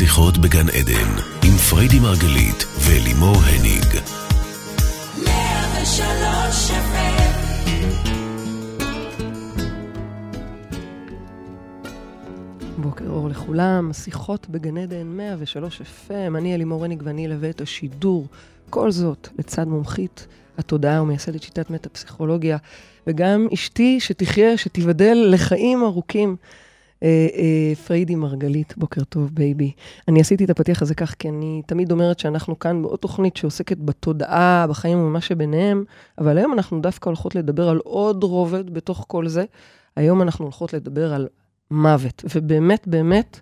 שיחות בגן עדן, עם פריידי מרגלית ולימור הניג. בוקר אור לכולם, שיחות בגן עדן 103 FM, אני אלימור הניג ואני אלווה את השידור. כל זאת לצד מומחית התודעה ומייסדת שיטת מטה-פסיכולוגיה, וגם אשתי שתחיה, שתיבדל לחיים ארוכים. אה, אה, פריידי מרגלית, בוקר טוב baby. אני עשיתי את הפתיח הזה כך כי אני תמיד אומרת שאנחנו כאן בעוד תוכנית שעוסקת בתודעה, בחיים ומה שביניהם, אבל היום אנחנו דווקא הולכות לדבר על עוד רובד בתוך כל זה. היום אנחנו הולכות לדבר על מוות, ובאמת, באמת,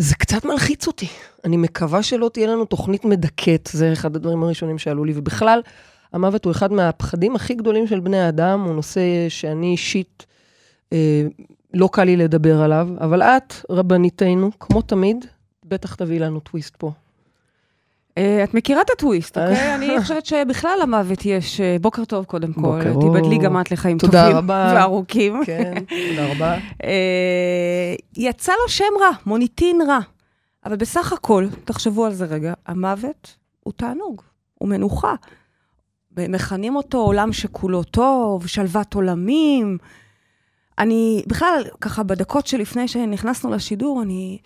זה קצת מלחיץ אותי. אני מקווה שלא תהיה לנו תוכנית מדכאת, זה אחד הדברים הראשונים שעלו לי, ובכלל, המוות הוא אחד מהפחדים הכי גדולים של בני האדם, הוא נושא שאני אישית, אה, לא קל לי לדבר עליו, אבל את, רבניתנו, כמו תמיד, בטח תביאי לנו טוויסט פה. אה, את מכירה את הטוויסט, אוקיי? אני חושבת שבכלל למוות יש... אה, בוקר טוב, קודם כל. תיבדלי גם את לחיים טובים וארוכים. כן, תודה רבה. אה, יצא לו שם רע, מוניטין רע. אבל בסך הכל, תחשבו על זה רגע, המוות הוא תענוג, הוא מנוחה. מכנים אותו עולם שכולו טוב, שלוות עולמים. אני בכלל, ככה בדקות שלפני שנכנסנו לשידור, אני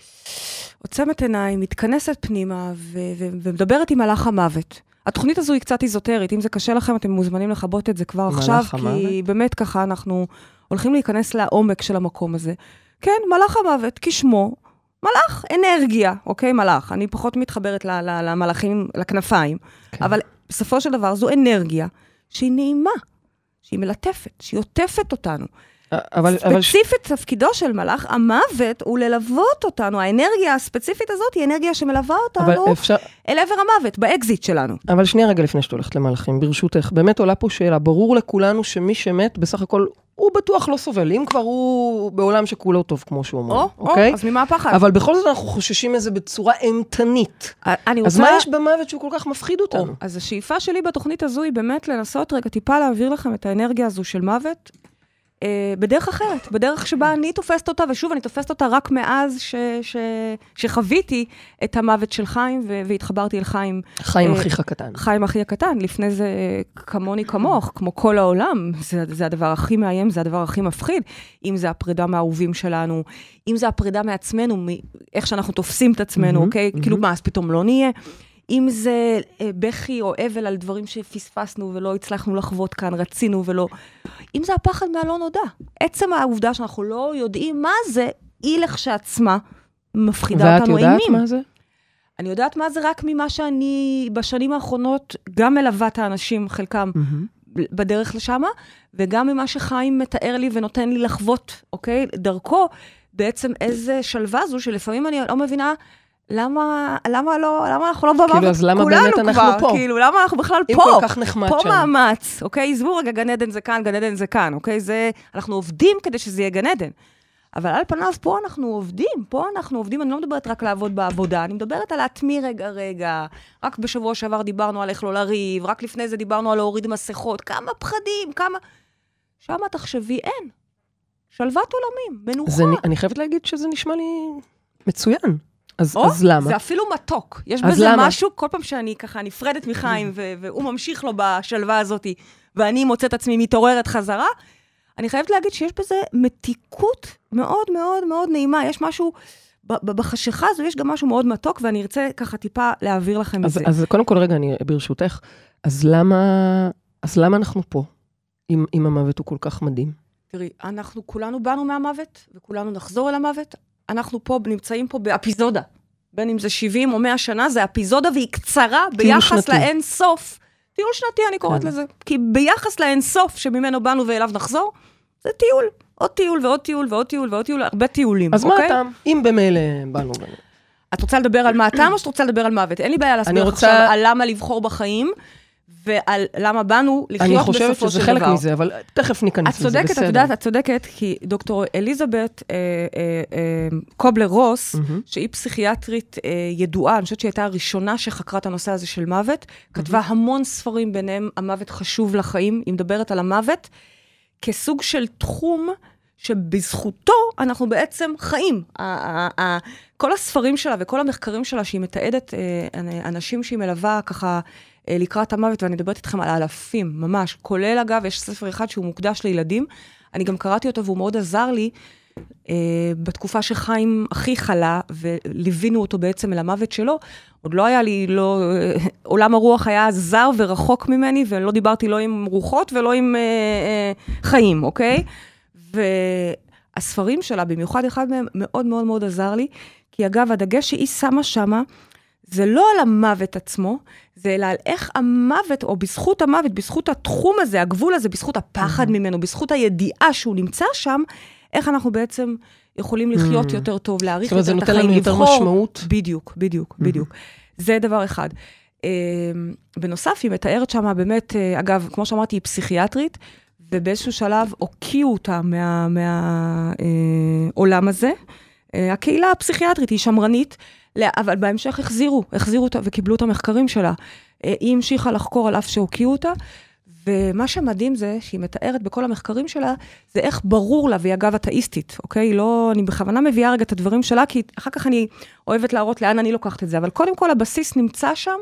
עוצמת עיניים, מתכנסת פנימה ו- ו- ומדברת עם מלאך המוות. התוכנית הזו היא קצת איזוטרית, אם זה קשה לכם, אתם מוזמנים לכבות את זה כבר עכשיו, המוות? כי באמת ככה אנחנו הולכים להיכנס לעומק של המקום הזה. כן, מלאך המוות, כשמו, מלאך, אנרגיה, אוקיי? מלאך. אני פחות מתחברת למלאכים, לכנפיים, כן. אבל בסופו של דבר זו אנרגיה שהיא נעימה, שהיא מלטפת, שהיא עוטפת אותנו. אבל, ספציפית אבל... תפקידו של מלאך, המוות הוא ללוות אותנו, האנרגיה הספציפית הזאת היא אנרגיה שמלווה אותנו אפשר... אל עבר המוות, באקזיט שלנו. אבל שנייה רגע לפני שאת הולכת למלאכים, ברשותך, באמת עולה פה שאלה, ברור לכולנו שמי שמת, בסך הכל, הוא בטוח לא סובל, אם כבר הוא בעולם שכולו טוב, כמו שהוא אומר, או, אוקיי? או, אז ממה הפחד? אבל בכל זאת אנחנו חוששים מזה בצורה אימתנית. אני אז רוצה... מה יש במוות שהוא כל כך מפחיד אותנו? או, אז השאיפה שלי בתוכנית הזו היא באמת לנסות רגע טיפה להעביר לכם את האנרגיה הזו של מוות, בדרך אחרת, בדרך שבה אני תופסת אותה, ושוב, אני תופסת אותה רק מאז ש, ש, שחוויתי את המוות של חיים, ו, והתחברתי אל חיים. חיים אה, אחיך הקטן. חיים אחי הקטן, לפני זה כמוני כמוך, כמו כל העולם, זה, זה הדבר הכי מאיים, זה הדבר הכי מפחיד. אם זה הפרידה מהאהובים שלנו, אם זה הפרידה מעצמנו, מאיך שאנחנו תופסים את עצמנו, mm-hmm, אוקיי? Mm-hmm. כאילו, מה, אז פתאום לא נהיה? אם זה אה, בכי או אבל על דברים שפספסנו ולא הצלחנו לחוות כאן, רצינו ולא... אם זה הפחד מהלא נודע. עצם העובדה שאנחנו לא יודעים מה זה, היא לכשעצמה מפחידה אותנו אימים. ואת יודעת מה זה? אני יודעת מה זה רק ממה שאני בשנים האחרונות גם מלווה את האנשים, חלקם, mm-hmm. בדרך לשם, וגם ממה שחיים מתאר לי ונותן לי לחוות, אוקיי? דרכו, בעצם איזה שלווה זו, שלפעמים אני לא מבינה למה, למה לא, למה אנחנו לא במוות כאילו, אז למה באמת אנחנו כבר, פה? כאילו, למה אנחנו בכלל פה? אם כל כך נחמד פה שם. פה מאמץ, אוקיי? עזבו רגע, גן עדן זה כאן, גן עדן זה כאן, אוקיי? זה, אנחנו עובדים כדי שזה יהיה גן עדן. אבל על פניו, פה אנחנו עובדים, פה אנחנו עובדים, אני לא מדברת רק לעבוד בעבודה, אני מדברת על להטמיא רגע רגע. רק בשבוע שעבר דיברנו על איך לא לריב, רק לפני זה דיברנו על להוריד מסכות, כמה פחדים, כמה... שמה תחשבי, אין. שלוות עולמים, מנוחה. זה, אני חייבת להגיד שזה נשמע לי מצוין. אז, או, אז למה? זה אפילו מתוק. יש בזה למה? משהו, כל פעם שאני ככה נפרדת מחיים, והוא ממשיך לו בשלווה הזאת, ואני מוצאת עצמי מתעוררת חזרה, אני חייבת להגיד שיש בזה מתיקות מאוד מאוד מאוד נעימה. יש משהו, בחשיכה הזו יש גם משהו מאוד מתוק, ואני ארצה ככה טיפה להעביר לכם אז, את זה. אז קודם כל, רגע, אני ברשותך, אז למה, אז למה אנחנו פה, אם, אם המוות הוא כל כך מדהים? תראי, אנחנו כולנו באנו מהמוות, וכולנו נחזור אל המוות. אנחנו פה נמצאים פה באפיזודה. בין אם זה 70 או 100 שנה, זה אפיזודה והיא קצרה ביחס לאין סוף. טיול שנתי, אני קוראת כן. לזה. כי ביחס לאין סוף שממנו באנו ואליו נחזור, זה טיול. עוד טיול ועוד טיול ועוד טיול ועוד טיול, הרבה טיולים, אז אוקיי? מה הטעם? אם במילא באנו... את רוצה לדבר על מה הטעם או שאת רוצה לדבר על מוות? אין לי בעיה להסביר לך עכשיו על למה לבחור בחיים. ועל למה באנו לחיות בסופו של דבר. אני חושבת שזה חלק מזה, אבל תכף ניכנס לזה, בסדר. את צודקת, את יודעת, את צודקת, כי דוקטור אליזבת אה, אה, אה, קובלר רוס, mm-hmm. שהיא פסיכיאטרית אה, ידועה, אני חושבת שהיא הייתה הראשונה שחקרה את הנושא הזה של מוות, mm-hmm. כתבה המון ספרים, ביניהם המוות חשוב לחיים, היא מדברת על המוות כסוג של תחום שבזכותו אנחנו בעצם חיים. כל הספרים שלה וכל המחקרים שלה, שהיא מתעדת אה, אנשים שהיא מלווה ככה לקראת המוות, ואני מדברת איתכם על אלפים, ממש. כולל, אגב, יש ספר אחד שהוא מוקדש לילדים. אני גם קראתי אותו והוא מאוד עזר לי. Uh, בתקופה שחיים הכי חלה, וליווינו אותו בעצם אל המוות שלו, עוד לא היה לי, לא, uh, עולם הרוח היה זר ורחוק ממני, ולא דיברתי לא עם רוחות ולא עם uh, uh, חיים, אוקיי? והספרים שלה, במיוחד אחד מהם, מאוד מאוד מאוד עזר לי, כי אגב, הדגש שהיא שמה שמה, זה לא על המוות עצמו, זה אלא על איך המוות, או בזכות המוות, בזכות התחום הזה, הגבול הזה, בזכות הפחד mm-hmm. ממנו, בזכות הידיעה שהוא נמצא שם, איך אנחנו בעצם יכולים לחיות mm-hmm. יותר טוב, להעריך יותר את החיים, לבחור. זאת אומרת, זה נותן לנו יותר משמעות. בדיוק, בדיוק, mm-hmm. בדיוק. זה דבר אחד. Uh, בנוסף, היא מתארת שמה באמת, uh, אגב, כמו שאמרתי, היא פסיכיאטרית, ובאיזשהו שלב הוקיעו אותה מהעולם מה, uh, הזה. Uh, הקהילה הפסיכיאטרית היא שמרנית, אבל בהמשך החזירו, החזירו אותה וקיבלו את המחקרים שלה. היא המשיכה לחקור על אף שהוקיעו אותה, ומה שמדהים זה שהיא מתארת בכל המחקרים שלה, זה איך ברור לה, והיא אגב אתאיסטית, אוקיי? לא, אני בכוונה מביאה רגע את הדברים שלה, כי אחר כך אני אוהבת להראות לאן אני לוקחת את זה, אבל קודם כל הבסיס נמצא שם,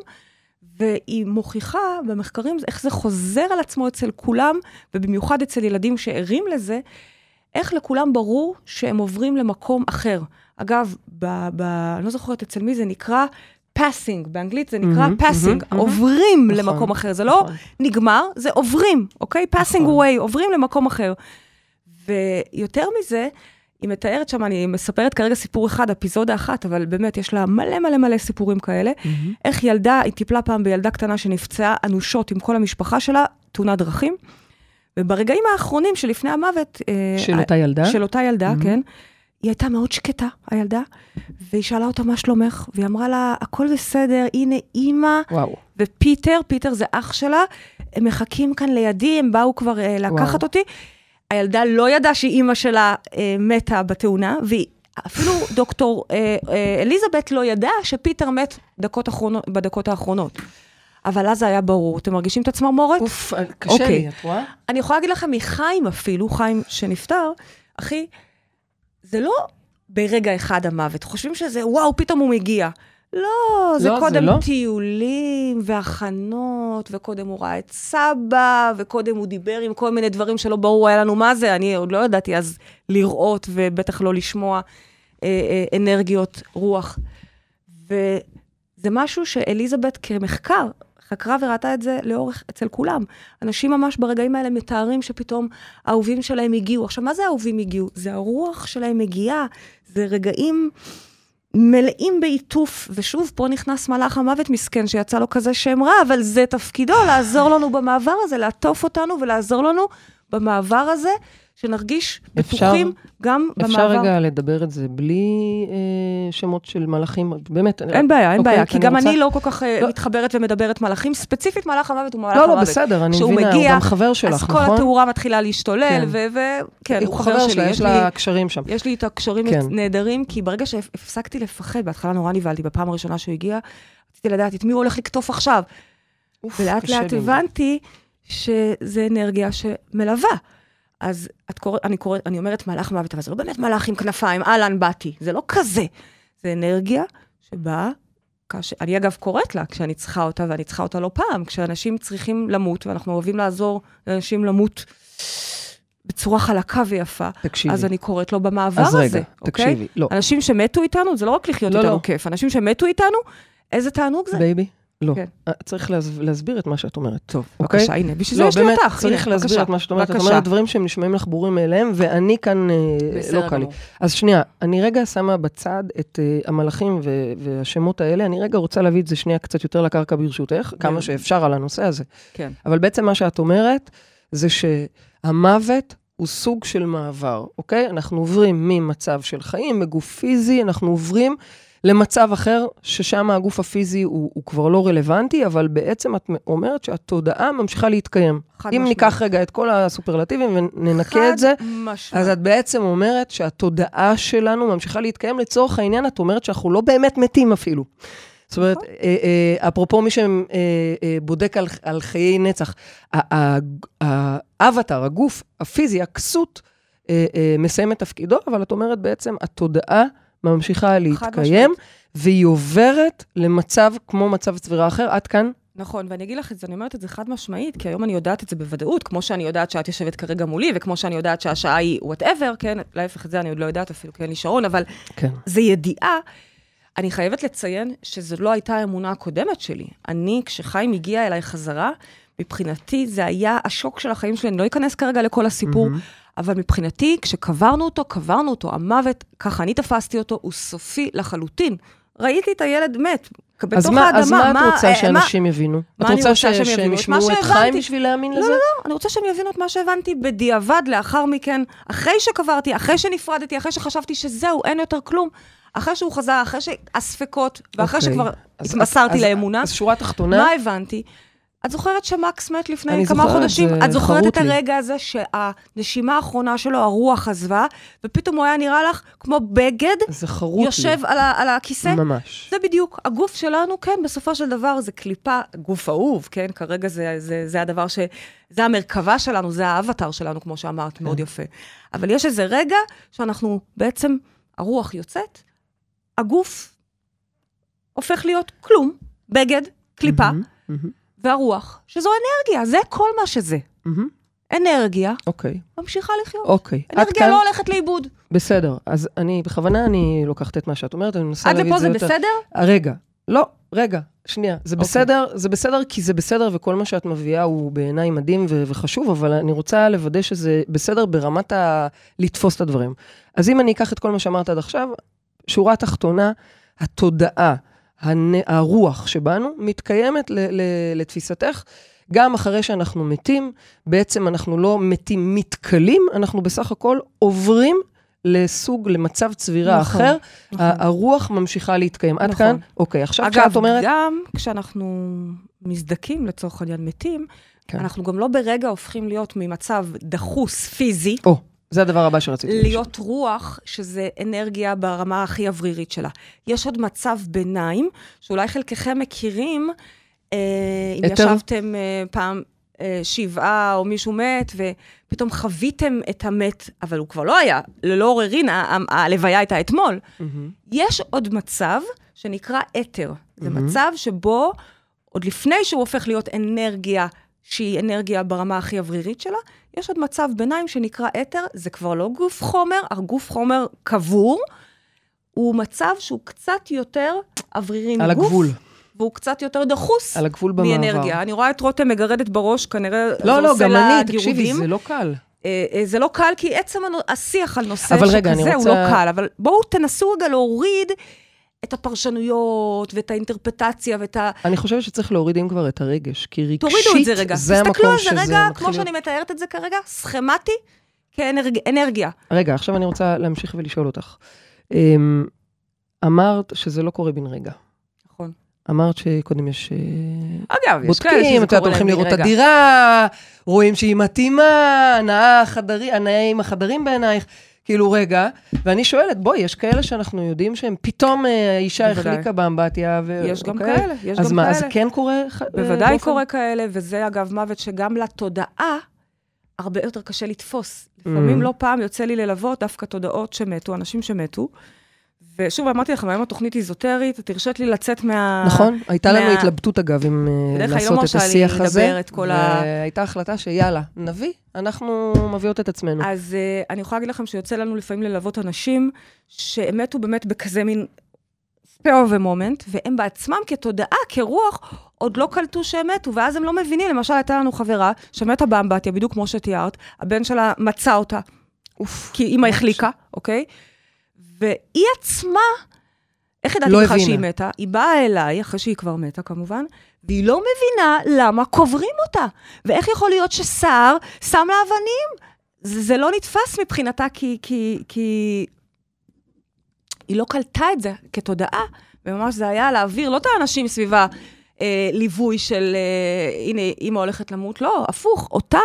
והיא מוכיחה במחקרים איך זה חוזר על עצמו אצל כולם, ובמיוחד אצל ילדים שערים לזה, איך לכולם ברור שהם עוברים למקום אחר. אגב, ב, ב, אני לא זוכרת אצל מי זה נקרא, passing, באנגלית זה נקרא passing, mm-hmm, mm-hmm, עוברים נכון, למקום אחר, זה לא נכון. נגמר, זה עוברים, אוקיי? passing נכון. away, עוברים למקום אחר. ויותר מזה, היא מתארת שם, אני מספרת כרגע סיפור אחד, אפיזודה אחת, אבל באמת, יש לה מלא מלא מלא סיפורים כאלה. Mm-hmm. איך ילדה, היא טיפלה פעם בילדה קטנה שנפצעה אנושות עם כל המשפחה שלה, תאונת דרכים. וברגעים האחרונים שלפני המוות... אה, של אותה ילדה? של אותה ילדה, mm-hmm. כן. היא הייתה מאוד שקטה, הילדה, והיא שאלה אותה מה שלומך, והיא אמרה לה, הכל בסדר, הנה אימא, וואו. ופיטר, פיטר זה אח שלה, הם מחכים כאן לידי, הם באו כבר אה, לקחת וואו. אותי. הילדה לא ידעה שאימא שלה אה, מתה בתאונה, ואפילו דוקטור אה, אה, אליזבת לא ידעה שפיטר מת דקות אחרונות, בדקות האחרונות. אבל אז זה היה ברור. אתם מרגישים את הצמרמורת? אוף, קשה okay. לי, אוקיי. את רואה? אני יכולה להגיד לכם מחיים אפילו, חיים שנפטר, אחי, זה לא ברגע אחד המוות, חושבים שזה, וואו, פתאום הוא מגיע. לא, זה לא, קודם זה לא. טיולים והכנות, וקודם הוא ראה את סבא, וקודם הוא דיבר עם כל מיני דברים שלא ברור היה לנו מה זה, אני עוד לא ידעתי אז לראות, ובטח לא לשמוע אה, אה, אנרגיות רוח. וזה משהו שאליזבת כמחקר חקרה וראתה את זה לאורך, אצל כולם. אנשים ממש ברגעים האלה מתארים שפתאום האהובים שלהם הגיעו. עכשיו, מה זה האהובים הגיעו? זה הרוח שלהם מגיעה, זה רגעים מלאים בעיטוף, ושוב, פה נכנס מלאך המוות מסכן, שיצא לו כזה שם רע, אבל זה תפקידו, לעזור לנו במעבר הזה, לעטוף אותנו ולעזור לנו במעבר הזה. שנרגיש בטוחים גם אפשר במעבר. אפשר רגע לדבר את זה בלי אה, שמות של מלאכים, באמת. אין בעיה, אין אוקיי, בעיה, כי גם רוצה... אני לא כל כך אה, לא. מתחברת ומדברת מלאכים, ספציפית מלאך המוות הוא מלאך לא, המוות. לא, לא, בסדר, אני מבינה, מגיע, הוא גם חבר שלך, נכון? אז כל התאורה מתחילה להשתולל, וכן, כן, כן, הוא חבר שלי. יש לה קשרים שם. יש לי את הקשרים כן. נהדרים, כי ברגע שהפסקתי לפחד, בהתחלה נורא נבהלתי, בפעם הראשונה שהוא הגיע, רציתי לדעת את מי הוא הולך לקטוף עכשיו. ולאט לאט הבנתי שזה אנרגיה שמלווה. אז את קוראת, אני קוראת, אני אומרת מלאך מוות, אבל זה לא באמת מלאך עם כנפיים, אהלן, באתי. זה לא כזה. זה אנרגיה שבאה, כאשר, אני אגב קוראת לה כשאני צריכה אותה, ואני צריכה אותה לא פעם, כשאנשים צריכים למות, ואנחנו אוהבים לעזור לאנשים למות בצורה חלקה ויפה, תקשיבי. אז אני קוראת לו במעבר אז הזה, רגע, אוקיי? תקשיבי, לא. אנשים שמתו איתנו, זה לא רק לחיות לא, איתנו לא. כיף, אנשים שמתו איתנו, איזה תענוג זה. בייבי, לא. כן. אה, צריך להסביר את מה שאת אומרת. טוב, אוקיי? בבקשה, הנה, בשביל זה לא, יש לי אותך. לא, באמת, צריך להסביר את מה שאת אומרת. את אומרת דברים שהם נשמעים לך ברורים מאליהם, ואני כאן אה, לא קל לי. אז שנייה, אני רגע שמה בצד את אה, המלאכים והשמות האלה, אני רגע רוצה להביא את זה שנייה קצת יותר לקרקע ברשותך, כמה שאפשר על הנושא הזה. כן. אבל בעצם מה שאת אומרת, זה שהמוות הוא סוג של מעבר, אוקיי? אנחנו עוברים ממצב של חיים, מגוף פיזי, אנחנו עוברים למצב אחר, ששם הגוף הפיזי הוא, הוא כבר לא רלוונטי, אבל בעצם את אומרת שהתודעה ממשיכה להתקיים. חד משמעית. אם ניקח רגע את כל הסופרלטיבים וננקה את זה, משמע. אז את בעצם אומרת שהתודעה שלנו ממשיכה להתקיים. לצורך העניין, את אומרת שאנחנו לא באמת מתים אפילו. זאת אומרת, נכון. אה, אה, אפרופו מי שבודק על, על חיי נצח, האבטר, הגוף הפיזי, הכסות, אה, אה, מסיים את תפקידו, אבל את אומרת בעצם, התודעה ממשיכה להתקיים. והיא עוברת למצב כמו מצב צבירה אחר. עד כאן? נכון, ואני אגיד לך את זה, אני אומרת את זה חד משמעית, כי היום אני יודעת את זה בוודאות, כמו שאני יודעת שאת יושבת כרגע מולי, וכמו שאני יודעת שהשעה היא וואטאבר, כן, להפך את זה אני עוד לא יודעת אפילו, כי אין לי שעון, אבל כן. זה ידיעה. אני חייבת לציין שזו לא הייתה האמונה הקודמת שלי. אני, כשחיים הגיע אליי חזרה, מבחינתי זה היה השוק של החיים שלי, אני לא אכנס כרגע לכל הסיפור, מהמם. אבל מבחינתי, כשקברנו אותו, קברנו אותו, המוות, ככה אני תפסתי אותו, הוא סופי לחלוטין. ראיתי את הילד מת, בתוך אז האדמה. מה, אז מה את רוצה אה, שאנשים יבינו? מה את רוצה רוצה ש- שהם מה ישמעו את. חיים בשביל להאמין לא, לזה? לא, לא, אני רוצה שהם יבינו את מה שהבנתי בדיעבד, לאחר מכן, אחרי שקברתי, אחרי שנפרדתי, אחרי שחשבתי שזהו, אין יותר כלום. אחרי שהוא חזר, אחרי שהספקות, ואחרי אוקיי. שכבר אז- התמסרתי אז- לאמונה, אז שורה תחתונה, מה הבנתי? את זוכרת שמקס מת לפני כמה זוכרת, חודשים? זה את זוכרת את לי. הרגע הזה שהנשימה האחרונה שלו, הרוח עזבה, ופתאום הוא היה נראה לך כמו בגד זה חרוט לי. יושב על, ה- על הכיסא? ממש. זה בדיוק. הגוף שלנו, כן, בסופו של דבר זה קליפה, גוף אהוב, כן? כרגע זה, זה, זה הדבר ש... זה המרכבה שלנו, זה האבטר שלנו, כמו שאמרת, כן. מאוד יפה. אבל יש איזה רגע שאנחנו בעצם, הרוח יוצאת, הגוף הופך להיות כלום, בגד, קליפה, מהמם, מהמם, והרוח, שזו אנרגיה, זה כל מה שזה. מהמם. אנרגיה אוקיי, ממשיכה לחיות. אוקיי. עד אנרגיה כאן, לא הולכת לאיבוד. בסדר. אז אני, בכוונה אני לוקחת את מה שאת אומרת, אני מנסה עד להגיד לפה את זה יותר- בסדר? רגע, לא, רגע, שנייה. זה אוקיי. בסדר, זה בסדר כי זה בסדר, וכל מה שאת מביאה הוא בעיניי מדהים ו- וחשוב, אבל אני רוצה לוודא שזה בסדר ברמת ה... לתפוס את הדברים. אז אם אני אקח את כל מה שאמרת עד עכשיו, שורה תחתונה, התודעה, הנ... הרוח שבנו, מתקיימת ל... ל... לתפיסתך. גם אחרי שאנחנו מתים, בעצם אנחנו לא מתים מתכלים, אנחנו בסך הכל עוברים לסוג, למצב צבירה נכון, אחר, נכון. הרוח ממשיכה להתקיים. עד נכון. כאן? אוקיי, עכשיו אגב, כשאת אומרת... גם כשאנחנו מזדקים, לצורך העניין, מתים, כן. אנחנו גם לא ברגע הופכים להיות ממצב דחוס, פיזי, או, זה הדבר הבא שרציתי לשאול. להיות רוח, שזה אנרגיה ברמה הכי אוורירית שלה. יש עוד מצב ביניים, שאולי חלקכם מכירים, אה, אם היתר? ישבתם אה, פעם אה, שבעה או מישהו מת, ופתאום חוויתם את המת, אבל הוא כבר לא היה, ללא עוררין, הלוויה הייתה אתמול. מהמם. יש עוד מצב שנקרא אתר. זה מהמם. מצב שבו, עוד לפני שהוא הופך להיות אנרגיה שהיא אנרגיה ברמה הכי אוורירית שלה, יש עוד מצב ביניים שנקרא אתר, זה כבר לא גוף חומר, הגוף חומר קבור, הוא מצב שהוא קצת יותר אוורירי מגוף. על הגבול, והוא קצת יותר דחוס על הגבול במעבר. מאנרגיה. אני רואה את רותם מגרדת בראש, כנראה לא, לא, גם אני, תקשיבי, גירודים. זה לא קל. אה, אה, זה לא קל, כי עצם השיח על נושא שכזה רגע, אני הוא רוצה- לא קל, אבל בואו תנסו רגע להוריד את הפרשנויות ואת האינטרפטציה ואת ה... אני חושבת שצריך להוריד אם כבר את הרגש, כי רגשית, תורידו את זה רגע. זה תסתכלו המקום על שזה זה רגע, מתחיל כמו להיות- שאני מתארת את זה כרגע, סכמטי, כאנרגיה. רגע, עכשיו אני רוצה להמשיך ולשאול אותך. אמ, אמרת שזה לא קורה בן רגע. נכון. אמרת שקודם יש... אה, אגב, יש כאלה בודקים, שזה את יודעת, קורה הולכים להם לראות את. הדירה, רואים שהיא מתאימה, הנאה החדרים, הנאה עם החדרים בעינייך. כאילו, רגע, ואני שואלת, בואי, יש כאלה שאנחנו יודעים שהם פתאום אה, האישה בוודאי. החליקה באמבטיה, ו... יש גם אוקיי? כאלה, יש גם מה, כאלה. אז כן קורה? אה, בוודאי באופן- קורה כאלה, וזה אגב מוות שגם לתודעה הרבה יותר קשה לתפוס. לפעמים Mm. לא פעם יוצא לי ללוות דווקא תודעות שמתו, אנשים שמתו. ושוב, אמרתי לכם, היום התוכנית איזוטרית, את הרשית לי לצאת מה... נכון, הייתה לנו מה- התלבטות אגב, אם אה, בדרך לא לעשות את השיח הזה. לדבר את כל ה- והייתה החלטה שיאללה, נביא, אנחנו מביאות את עצמנו. אז uh, אני יכולה להגיד לכם שיוצא לנו לפעמים ללוות אנשים שהם מתו באמת בכזה מין spare of a moment, והם בעצמם כתודעה, כרוח, עוד לא קלטו שהם מתו, ואז הם לא מבינים. למשל, הייתה לנו חברה שמתה באמבטיה, בדיוק כמו שתיארת, הבן שלה מצא אותה, אוף, כי אימא החליקה, אוקיי? והיא עצמה, איך ידעתי לא בכלל שהיא. מתה? היא באה אליי, אחרי שהיא כבר מתה כמובן, והיא לא מבינה למה קוברים אותה. ואיך יכול להיות שסער שם לה אבנים? זה, זה לא נתפס מבחינתה, כי, כי, כי היא לא קלטה את זה כתודעה, וממש זה היה להעביר, לא את האנשים סביבה, אה, ליווי של, אה, הנה, אימא הולכת למות, לא, הפוך, אותה,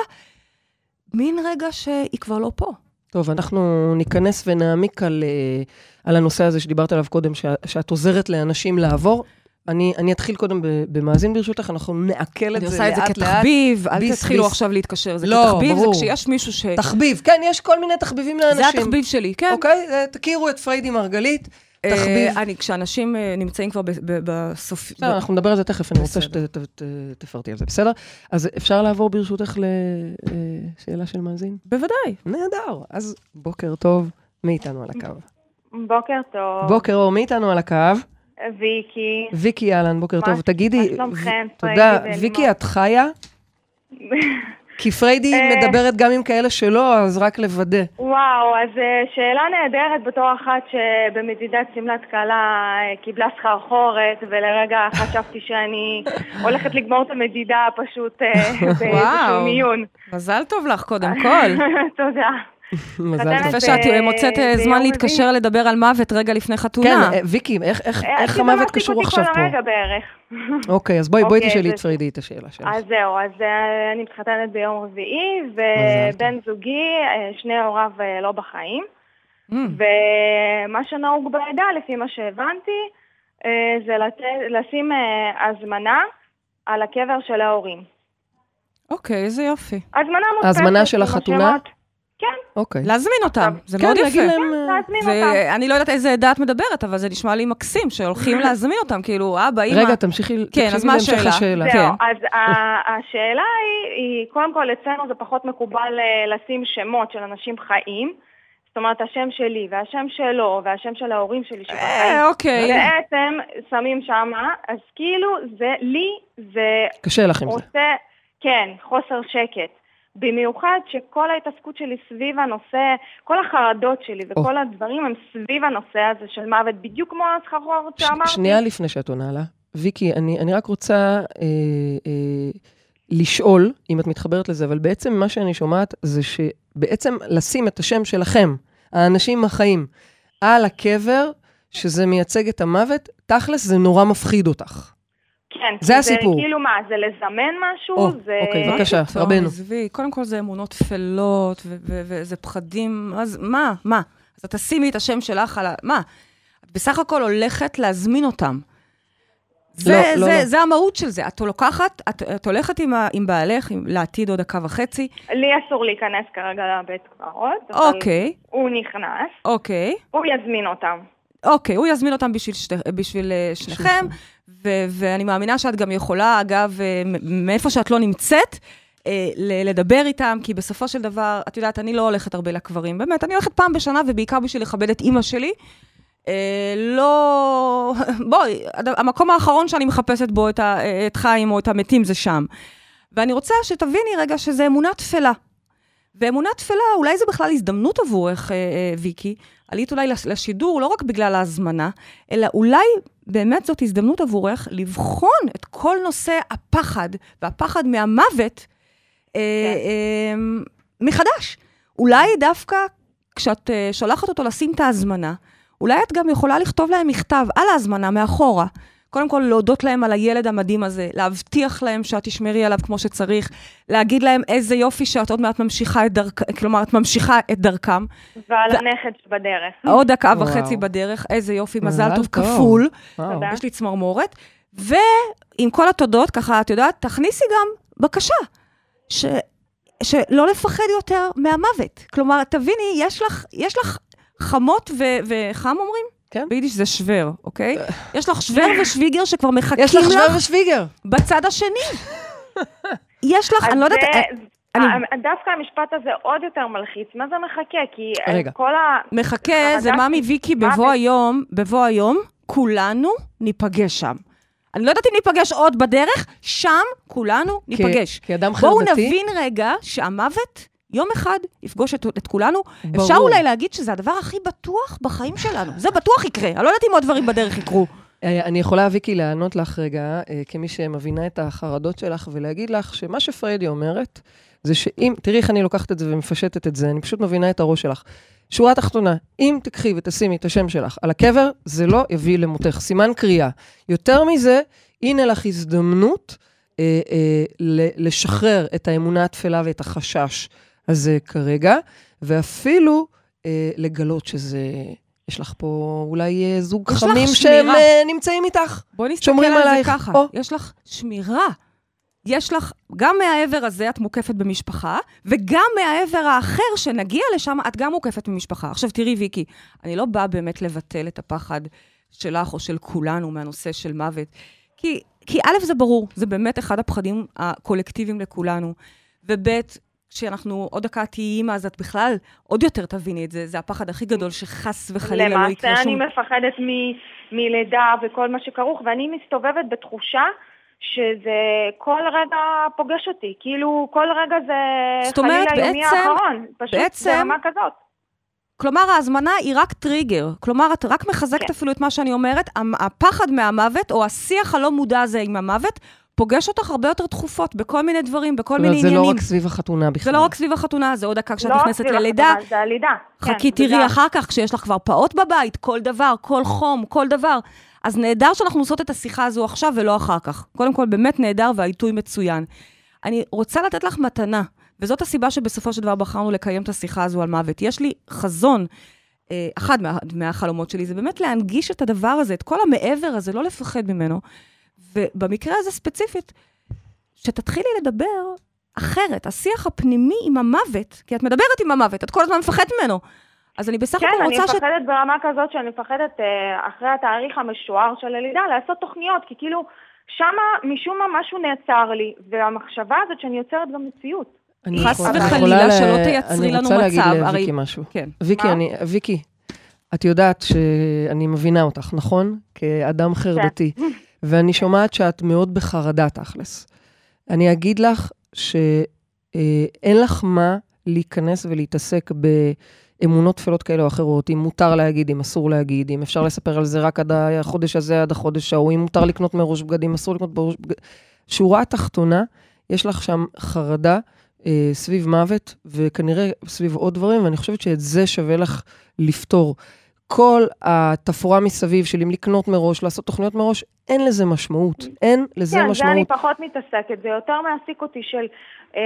מין רגע שהיא כבר לא פה. טוב, אנחנו ניכנס ונעמיק על, אה, על הנושא הזה שדיברת עליו קודם, שאת עוזרת לאנשים לעבור. אני, אני אתחיל קודם במאזין ברשותך, אנחנו נעכל את אני זה עושה את זה לאט לאט. כתחביב, אל ביס, תתחילו ביס. עכשיו להתקשר. זה לא, כתחביב, זה ברור. כשיש מישהו ש... תחביב, כן, יש כל מיני תחביבים לאנשים. זה התחביב שלי, כן. אוקיי? אה, תכירו את פריידי מרגלית, תחביב. אני, כשאנשים אה, נמצאים כבר בסוף... בסדר, אנחנו נדבר על זה תכף, אני רוצה. שתפרטי על זה, בסדר? אז אפשר לעבור ברשותך לשאלה של מאזין? בוודאי. נהדר. אז בוקר טוב, מי איתנו על הקו? בוקר טוב. בוקר אור, מי איתנו על הקו? ויקי. ויקי אהלן, בוקר טוב. תגידי, תודה. ויקי, את חיה? כי פריידי אה. מדברת גם עם כאלה שלא, אז רק לוודא. וואו, אז אה, שאלה נהדרת בתור אחת שבמדידת שמלת כלה אה, קיבלה סחרחורת, ולרגע חשבתי שאני הולכת לגמור את המדידה פשוט באיזשהו וואו. מיון. מזל טוב לך, קודם כל. תודה. מזל טוב. יפה שאת אה, מוצאת אה, זמן. להתקשר לדבר על מוות רגע לפני כן, חתונה. אה, ויקי, איך- אה, המוות קשור עכשיו כל פה? הרגע בערך. אוקיי, אז בואי אוקיי, תשאלי את פריידי את השאלה שלך. אז זהו, אז אה, אני מתחתנת ביום רביעי. ובן זוגי, אה, שני הוריו אה, לא בחיים. Mm. ומה שנהוג בעדה, לפי מה שהבנתי, אה, זה. לשים אה, הזמנה על הקבר של ההורים. אוקיי, איזה יופי. הזמנה מודפסת. הזמנה של החתונה? כן, אוקיי. להזמין אותם, זה כן, מאוד להגיד יפה. להם... אה, להזמין אותם. ואני לא יודעת איזה עדה את מדברת, אבל זה נשמע לי מקסים, שהולכים להזמין אותם, כאילו, אבא, אמא. רגע, תמשיכי כן, אז תקשיבי מה להמשך השאלה? השאלה. זהו, כן. אז השאלה היא, היא, קודם כל אצלנו זה פחות מקובל אה, לשים שמות של אנשים חיים. זאת אומרת, השם שלי והשם שלו והשם של ההורים שלי שכבר חיים. אה, אוקיי. בעצם שמים שמה, אז כאילו זה, לי זה קשה לך עם זה. כן, חוסר שקט. במיוחד שכל ההתעסקות שלי סביב הנושא, כל החרדות שלי וכל הדברים הם סביב הנושא הזה של מוות, בדיוק כמו הסחרחורת ש- שאמרתי. שנייה לפני שאת עונה לה. ויקי, אני, אני רק רוצה אה, אה, לשאול, אם את מתחברת לזה, אבל בעצם מה שאני שומעת זה שבעצם לשים את השם שלכם, האנשים החיים, על הקבר, שזה מייצג את המוות, תכלס זה נורא מפחיד אותך. כן, זה הסיפור. זה כאילו מה, זה לזמן משהו? או, זה... אוקיי, בבקשה. טוב, רבנו. עזבי, קודם כל זה אמונות טפלות, ו- ו- וזה פחדים, אז מה, מה? אז את תשימי את השם שלך על ה... מה? את בסך הכל הולכת להזמין אותם. זה, לא, לא, זה, לא. זה המהות של זה. את לוקחת, את, את הולכת עם, ה, עם בעלך, עם, לעתיד עוד דקה וחצי, לי אסור להיכנס כרגע לבית קברות, אבל אוקיי, הוא נכנס, אוקיי, הוא יזמין אותם. אוקיי, הוא יזמין אותם בשביל, שתי, בשביל אה, שניכם, ואני מאמינה שאת גם יכולה, אגב, אה, מאיפה שאת לא נמצאת, אה, לדבר איתם, כי בסופו של דבר, את יודעת, אני לא הולכת הרבה לקברים, באמת, אני הולכת פעם בשנה, ובעיקר בשביל לכבד את אימא שלי. אה, לא... בואי, המקום האחרון שאני מחפשת בו את, ה, את חיים או את המתים זה שם. ואני רוצה שתביני רגע שזה אמונה תפלה. ואמונה תפלה, אולי זה בכלל הזדמנות עבורך, אה, אה, ויקי. עלית אולי לש- לשידור לא רק בגלל ההזמנה, אלא אולי באמת זאת הזדמנות עבורך לבחון את כל נושא הפחד, והפחד מהמוות אה, אה, מחדש. אולי דווקא כשאת אה, שולחת אותו לשים את ההזמנה, אולי את גם יכולה לכתוב להם מכתב על ההזמנה מאחורה. קודם כל, להודות להם על הילד המדהים הזה, להבטיח להם שאת תשמרי עליו כמו שצריך, להגיד להם איזה יופי שאת עוד מעט ממשיכה את דרכם, כלומר, את ממשיכה את דרכם. ועל ו- הנכד שבדרך. עוד דקה וואו. וחצי בדרך, איזה יופי, מזל מזל טוב טוב. כפול. וואו. יש לי צמרמורת. ועם כל התודות, ככה, את יודעת, תכניסי גם בקשה, ש... שלא לפחד יותר מהמוות. כלומר, תביני, יש לך, יש לך חמות ו... וחם אומרים? כן. ביידיש זה שוור, אוקיי? יש לך שוור ושוויגר שכבר מחכים יש לך לך שוור ושוויגר. בצד השני. יש לך, אני לא יודעת... זה- אני- ה- דווקא המשפט הזה עוד יותר מלחיץ. מה זה מחכה? כי אה, רגע. כל ה... מחכה, זה של ויקי. בבוא היום, בבוא היום, כולנו ניפגש שם. אני לא יודעת אם ניפגש עוד בדרך, שם כולנו ניפגש. כי אדם בואו חרדתי... נבין רגע שהמוות יום אחד יפגוש את, את כולנו. ברור. אפשר אולי להגיד שזה הדבר הכי בטוח בחיים שלנו. זה בטוח יקרה. אני לא יודעת אם עוד דברים בדרך יקרו. אה, אני יכולה, ויקי, לענות לך רגע, אה, כמי שמבינה את החרדות שלך, ולהגיד לך שמה שפריידי אומרת, זה שאם, תראי איך אני לוקחת את זה ומפשטת את זה, אני פשוט מבינה את הראש שלך. שורה תחתונה, אם תקחי ותשימי את השם שלך על הקבר, זה לא יביא למותך. סימן קריאה. יותר מזה, הנה לך הזדמנות אה, אה, לשחרר את האמונה התפלה ואת החשש הזה כרגע, ואפילו אה, לגלות שזה יש לך פה אולי אה, זוג חמים שהם. אה, נמצאים איתך. בואי נסתכל שומרים על עלייך. זה ככה. או. יש לך שמירה. יש לך, גם מהעבר הזה את מוקפת במשפחה, וגם מהעבר האחר, שנגיע לשם, את גם מוקפת במשפחה. עכשיו, תראי, ויקי, אני לא באה באמת לבטל את הפחד שלך או של כולנו מהנושא של מוות. כי, כי א', זה ברור, זה באמת אחד הפחדים הקולקטיביים לכולנו, וב', כשאנחנו עוד דקה תהיי אימא, אז את בכלל עוד יותר תביני את זה, זה הפחד הכי גדול שחס וחלילה לא יקרה למעשה שום... אני מפחדת מ- מלידה וכל מה שכרוך, ואני מסתובבת בתחושה שזה כל רגע פוגש אותי. כאילו, כל רגע זה חלילה יומי האחרון. פשוט בעצם- ברמה כזאת. כלומר, ההזמנה היא רק טריגר. כלומר, את רק מחזקת כן. אפילו את מה שאני אומרת, הפחד מהמוות, או השיח הלא מודע הזה עם המוות, פוגש אותך הרבה יותר תכופות, בכל מיני דברים, בכל זאת מיני אומרת, זה עניינים. לא רק סביב החתונה בכלל. זה לא רק סביב החתונה, זה עוד דקה כשאת לא רק נכנסת סביב ללידה. החתונה, זה הלידה. חכי, כן, תראי וגם- אחר כך, כשיש לך כבר פעוט בבית, כל דבר, כל חום, כל דבר. אז נהדר שאנחנו עושות את השיחה הזו עכשיו ולא אחר כך. קודם כל, באמת נהדר והעיתוי מצוין. אני רוצה לתת לך מתנה, וזאת הסיבה שבסופו של דבר בחרנו לקיים את השיחה הזו על מוות. יש לי חזון, אה, אחד מה, מהחלומות שלי, זה באמת להנגיש את הדבר הזה, את כל המעבר הזה, לא לפחד ממנו. ובמקרה הזה ספציפית, שתתחילי לדבר אחרת, השיח הפנימי עם המוות, כי את מדברת עם המוות, את כל הזמן מפחדת ממנו. אז אני בסך כן, הכל אני רוצה ש... מפחדת ברמה כזאת שאני מפחדת אה, אחרי התאריך המשוער של הלידה לעשות תוכניות, כי כאילו שמה משום מה משהו נעצר לי, והמחשבה הזאת שאני יוצרת גם מציאות. אני חס אני וחלילה ל- שלא תייצרי לנו אני רוצה להגיד מצב, לוויקי הרי- משהו. כן. ויקי? אני, ויקי, את יודעת שאני מבינה אותך, נכון? כאדם חרדתי. ואני שומעת שאת מאוד בחרדה, תכלס. אני אגיד לך שאין לך מה להיכנס ולהתעסק באמונות טפלות כאלה או אחרות, אם מותר להגיד, אם אסור להגיד, אם אפשר לספר על זה רק עד החודש הזה, עד החודש ההוא, אם מותר לקנות מראש בגדים, אסור לקנות מראש בגדים. שורה התחתונה, יש לך שם חרדה אה, סביב מוות, וכנראה סביב עוד דברים, ואני חושבת שאת זה שווה לך לפתור. כל התפאורה מסביב של אם לקנות מראש, לעשות תוכניות מראש, אין לזה משמעות. אין לזה כן, זה אני משמעות. פחות מתעסקת, זה יותר מעסיק אותי של אה,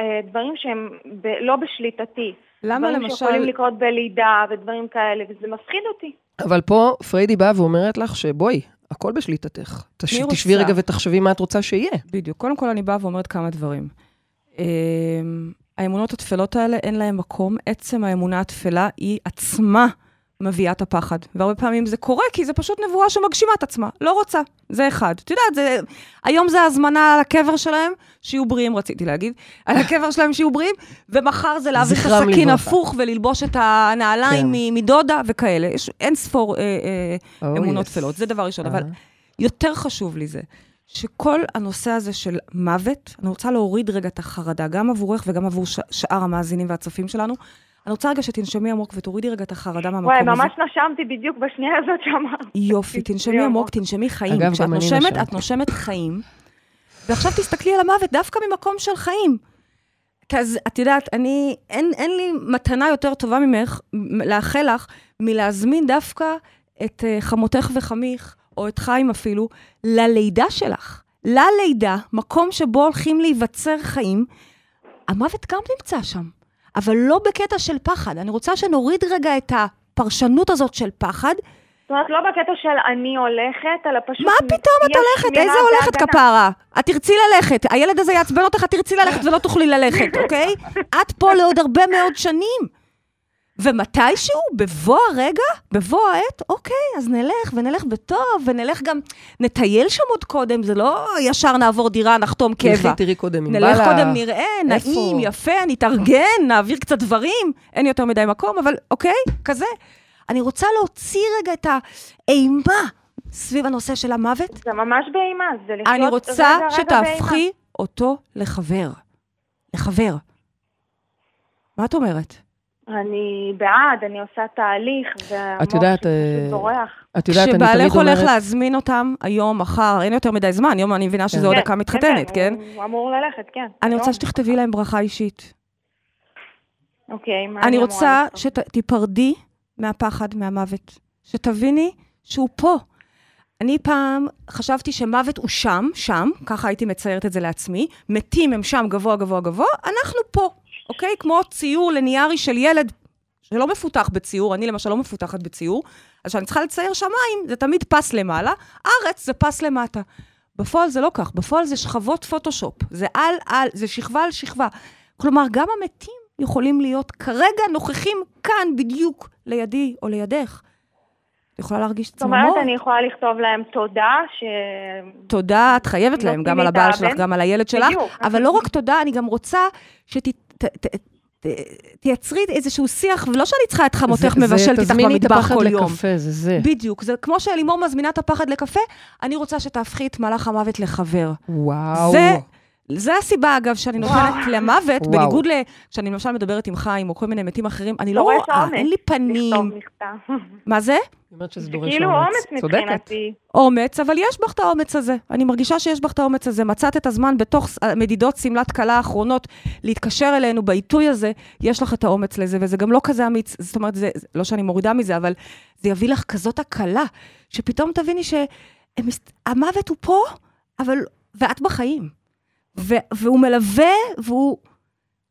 אה, דברים שהם ב, לא בשליטתי. למה דברים למשל... שיכולים לקרות בלידה ודברים כאלה, וזה מפחיד אותי. אבל פה פריידי באה ואומרת לך שבואי, הכל בשליטתך. תש... תשבי רגע ותחשבי מה את רוצה שיהיה. בדיוק. קודם כל, אני באה ואומרת כמה דברים. אמ, האמונות הטפלות האלה, אין להן מקום. עצם האמונה הטפלה היא עצמה מביאה את הפחד. והרבה פעמים זה קורה כי זה פשוט נבואה שמגשימה את עצמה. לא רוצה. זה אחד. את יודעת, זה... היום זה הזמנה על הקבר שלהם, שיהיו בריאים, רציתי להגיד. על הקבר שלהם שיהיו בריאים, ומחר זה להביא את הסכין. הפוך וללבוש את הנעליים כן. מדודה וכאלה. יש אין ספור אה, אה, Oh, אמונות yes. טפלות. זה דבר ראשון. אבל אה. יותר חשוב לי זה, שכל הנושא הזה של מוות, אני רוצה להוריד רגע את החרדה, גם עבורך וגם עבור ש- שאר המאזינים והצופים שלנו. אני רוצה רגע שתנשמי עמוק ותורידי רגע את החרדה מהמקום וואי, הזה. ממש נשמתי בדיוק בשנייה הזאת שאמרת. יופי, תנשמי עמוק, תנשמי חיים. אגב, כשאת גם אני נושמת, נשמתי. את נושמת חיים. ועכשיו תסתכלי על המוות דווקא ממקום של חיים. כי אז את יודעת, אני, אין, אין לי מתנה יותר טובה ממך, לאחל לך, מלהזמין דווקא את uh, חמותך וחמיך, או את חיים אפילו, ללידה שלך. ללידה, מקום שבו הולכים להיווצר חיים. המוות גם נמצא שם, אבל לא בקטע של פחד. אני רוצה שנוריד רגע את הפרשנות הזאת של פחד, זאת אומרת, לא בקטע של אני הולכת, אלא פשוט... מה פתאום את הולכת? איזה הולכת. כפרה? את תרצי ללכת, הילד הזה יעצבן אותך, את תרצי ללכת ולא תוכלי ללכת, אוקיי? את פה לעוד הרבה מאוד שנים. ומתישהו, בבוא הרגע, בבוא העת, אוקיי, אז נלך, ונלך בטוב, ונלך גם, נטייל שם עוד קודם, זה לא ישר נעבור דירה, נחתום קבע. תלכי, תראי קודם אם בא נלך לך. קודם, נראה, איפה? נעים, יפה, נתארגן, נעביר קצת דברים, אין יותר מדי מקום, אבל אוקיי, כזה. אני רוצה להוציא רגע את האימה סביב הנושא של המוות. זה ממש באימה, זה לחיות אני רוצה רגע, רגע באימה. שתהפכי אותו לחבר. לחבר. מה את אומרת? אני בעד, אני עושה תהליך, והמוח את יודעת, שלי אה, פשוט בורח. את יודעת, אני כשבעלך תמיד הולך אומרת... להזמין אותם היום, מחר, אין יותר מדי זמן, היום אני מבינה שזה עוד כן, דקה מתחתנת, כן? הוא- הוא אמור ללכת, כן. אני. רוצה שתכתבי להם ברכה אישית. אוקיי, מה אני אמורה רוצה לכתוב? שתיפרדי מהפחד, מהמוות. שתביני שהוא פה. אני פעם חשבתי שמוות הוא שם, שם, ככה הייתי מציירת את זה לעצמי, מתים הם שם גבוה, גבוה, גבוה, אנחנו פה, אוקיי? כמו ציור ליניארי של ילד שלא מפותח בציור, אני למשל לא מפותחת בציור, אז כשאני צריכה לצייר שמיים, זה תמיד פס למעלה, ארץ זה פס למטה. בפועל זה לא כך, בפועל זה שכבות פוטושופ, זה על על, זה שכבה על שכבה. כלומר, גם המתים יכולים להיות כרגע נוכחים כאן בדיוק לידי או לידך. את יכולה להרגיש זאת אומרת, צמרמורת. אני יכולה לכתוב להם תודה, ש... תודה, את חייבת להם, גם על הבעל. שלך, גם על הילד שלך, בדיוק. אבל לא רק תודה, אני גם רוצה שתייצרי איזשהו שיח, ולא שאני צריכה את חמותך זה- זה מבשלת איתך תזמיני את במטבח הפחד כל יום. לקפה, זה זה. בדיוק, זה כמו שלימור מזמינה את הפחד לקפה, אני רוצה שתהפכי את מלאך המוות לחבר. וואו. זה, זה הסיבה, אגב, שאני נותנת למוות, וואו. בניגוד ל... כשאני למשל מדברת עם חיים, או כל מיני מתים אחרים, אני לא דורש רואה, אומץ אין לי פנים. מה זה? אומרת שזה זה דורש כאילו אומץ. אומץ צודקת. מבחינתי. אומץ, אבל יש בך את האומץ הזה. אני מרגישה שיש בך את האומץ הזה. מצאת את הזמן בתוך ס- מדידות שמלת כלה האחרונות להתקשר אלינו בעיתוי הזה, יש לך את האומץ לזה, וזה גם לא כזה אמיץ. זאת אומרת, זה- לא שאני מורידה מזה, אבל זה יביא לך כזאת הקלה, שפתאום תביני שהמוות הוא פה, אבל... ואת בחיים. ו, והוא מלווה, והוא...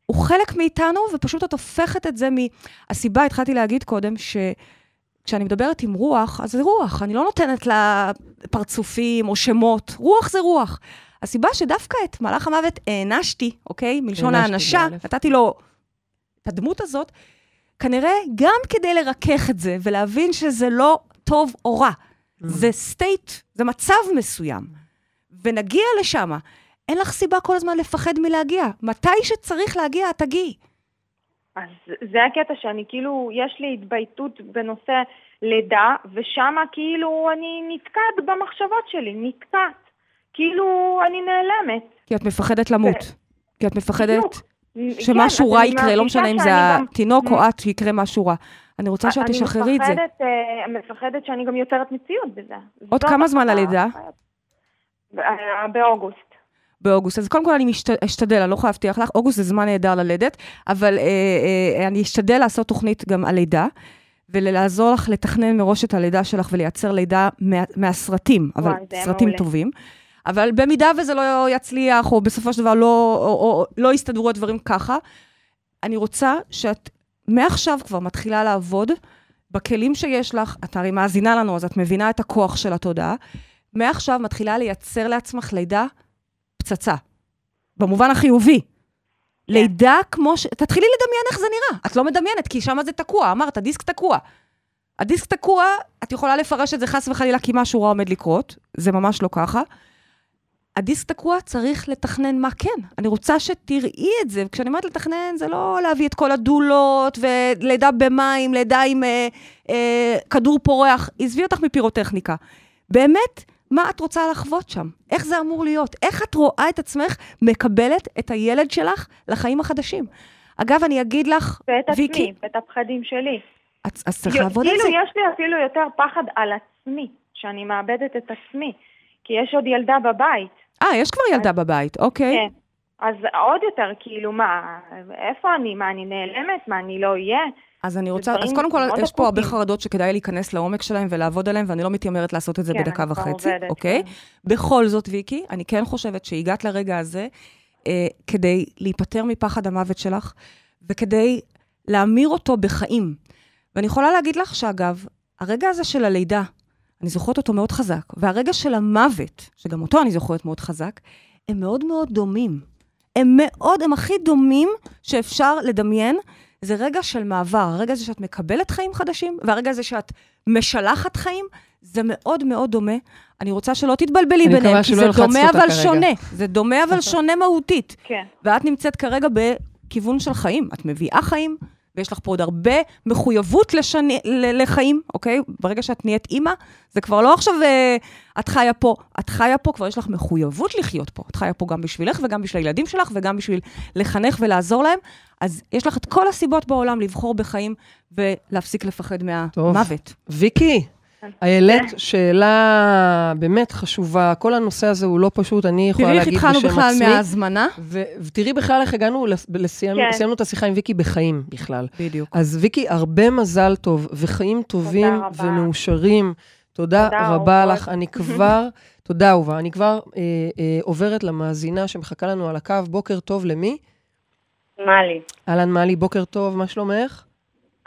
הוא חלק מאיתנו, ופשוט את הופכת את זה מ... הסיבה, התחלתי להגיד קודם, ש... כשאני מדברת עם רוח, אז זה רוח, אני לא נותנת לה פרצופים או שמות, רוח זה רוח. הסיבה שדווקא את מלאך המוות הענשתי, אוקיי? מלשון האנשה, באלף. נתתי לו את הדמות הזאת, כנראה גם כדי לרכך את זה ולהבין שזה לא טוב או רע. זה סטייט, זה מצב מסוים. ונגיע לשם. אין לך סיבה כל הזמן לפחד מלהגיע. מתי שצריך להגיע, את תגיעי. אז זה הקטע שאני כאילו, יש לי התבייתות בנושא לידה, ושם כאילו אני נתקעת במחשבות שלי, נתקעת. כאילו אני נעלמת. כי את מפחדת למות. כי את מפחדת... בדיוק. שמשהו כן, רע יקרה, לא משנה אם זה שאני גם- התינוק או את, שיקרה משהו רע. אני רוצה שאת תשחררי את זה. אני מפחדת, אה, מפחדת שאני גם יוצרת מציאות בזה. עוד כמה זמן. הלידה? אה, באוגוסט. באוגוסט. אז קודם כל אני משת- אשתדל, אני לא יכולה להבטיח לך, אוגוסט זה זמן נהדר ללדת, אבל אה, אה, אני אשתדל לעשות תוכנית גם על לידה, ולעזור לך לתכנן מראש את הלידה שלך ולייצר לידה מה, מהסרטים, אבל וואי, סרטים מעולה. טובים. אבל במידה וזה לא יצליח, או בסופו של דבר לא, או, או, לא יסתדרו הדברים ככה, אני רוצה שאת מעכשיו כבר מתחילה לעבוד בכלים שיש לך, את הרי מאזינה לנו, אז את מבינה את הכוח של התודעה. מעכשיו מתחילה לייצר לעצמך לידה פצצה, במובן החיובי. לידה כמו ש... תתחילי לדמיין איך זה נראה. את לא מדמיינת, כי שם זה תקוע, אמרת, הדיסק תקוע. הדיסק תקוע, את יכולה לפרש את זה חס וחלילה כי משהו רע עומד לקרות, זה ממש לא ככה. הדיסק תקוע, צריך לתכנן מה כן. אני רוצה שתראי את זה, וכשאני אומרת לתכנן, זה לא להביא את כל הדולות, ולידה במים, לידה עם אה, אה, כדור פורח, עזבי אותך מפירוטכניקה. באמת, מה את רוצה לחוות שם? איך זה אמור להיות? איך את רואה את עצמך מקבלת את הילד שלך לחיים החדשים? אגב, אני אגיד לך, ואת ויקי, עצמי, ואת הפחדים שלי. אז, אז צריך לעבוד על כאילו זה. יש לי אפילו יותר פחד על עצמי, שאני מאבדת את עצמי. כי יש עוד ילדה בבית. אה, יש כבר ילדה בבית, אוקיי. כן. אז עוד יותר, כאילו, מה, איפה אני? מה, אני נעלמת? מה, אני לא אהיה? אז אני רוצה, אז קודם כל, יש פה הרבה. חרדות שכדאי להיכנס לעומק שלהם ולעבוד עליהם, ואני לא מתיימרת לעשות את זה כן, בדקה וחצי, עובדת, אוקיי? כן. בכל זאת, ויקי, אני כן חושבת שהגעת לרגע הזה אה, כדי להיפטר מפחד המוות שלך, וכדי להמיר אותו בחיים. ואני יכולה להגיד לך שאגב, הרגע הזה של הלידה, אני זוכרת אותו מאוד חזק, והרגע של המוות, שגם אותו אני זוכרת מאוד חזק, הם מאוד מאוד דומים. הם מאוד, הם הכי דומים שאפשר לדמיין. זה רגע של מעבר, הרגע הזה שאת מקבלת חיים חדשים, והרגע הזה שאת משלחת חיים, זה מאוד מאוד דומה. אני רוצה שלא תתבלבלי ביניהם, כי זה דומה אבל כרגע. שונה. זה דומה אבל שונה מהותית. כן. ואת נמצאת כרגע בכיוון של חיים. את מביאה חיים, ויש לך פה עוד הרבה מחויבות לשני, לחיים, אוקיי? ברגע שאת נהיית אימא, זה כבר לא עכשיו אה, את חיה פה. את חיה פה, כבר יש לך מחויבות לחיות פה. את חיה פה גם בשבילך וגם בשביל הילדים שלך וגם בשביל לחנך ולעזור להם. אז יש לך את כל הסיבות בעולם לבחור בחיים ולהפסיק לפחד טוב. מהמוות. ויקי, העלית שאלה באמת חשובה. כל הנושא הזה הוא לא פשוט, אני יכולה תראי איך להגיד התחלנו בשם בכלל עצמי. מההזמנה. ו- ותראי בכלל איך הגענו, כן. סיימנו את השיחה עם ויקי בחיים בכלל. בדיוק. אז ויקי, הרבה מזל טוב, וחיים טובים. ומאושרים. תודה, תודה, רבה. לך. אני כבר, תודה אהובה, אני כבר אה, אה, עוברת למאזינה שמחכה לנו על הקו. בוקר טוב למי? מה לי? אהלן מלי, בוקר טוב, מה שלומך?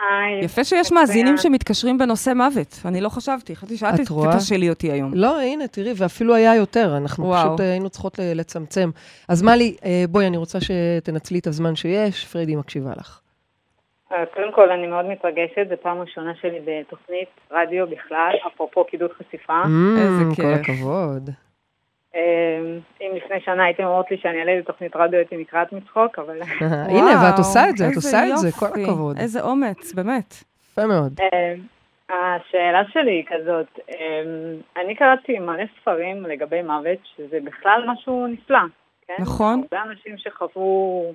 היי. יפה שיש. מאזינים שמתקשרים בנושא מוות. אני לא חשבתי, חשבתי שאת? תתשאלי אותי היום. לא, הנה, תראי, ואפילו היה יותר, אנחנו וואו. פשוט אה, היינו צריכות לצמצם. אז מלי, אה, בואי, אני רוצה שתנצלי את הזמן שיש, פריידי מקשיבה לך. אה, קודם כל, אני מאוד מתרגשת, זו פעם ראשונה שלי בתוכנית רדיו בכלל, אפרופו קידוד חשיפה. איזה Mm, כל כיף. הכבוד. אה, אם לפני שנה הייתם אומרות לי שאני אעלה לתוכנית רדיו, הייתי נקרעת מצחוק, אבל... הנה, ואת עושה את זה, את עושה את זה, כל. הכבוד. איזה אומץ, באמת. יפה מאוד. אה, השאלה שלי היא כזאת, אה, אני קראתי מלא ספרים לגבי מוות, שזה בכלל משהו נפלא, כן? נכון. הרבה אנשים שחוו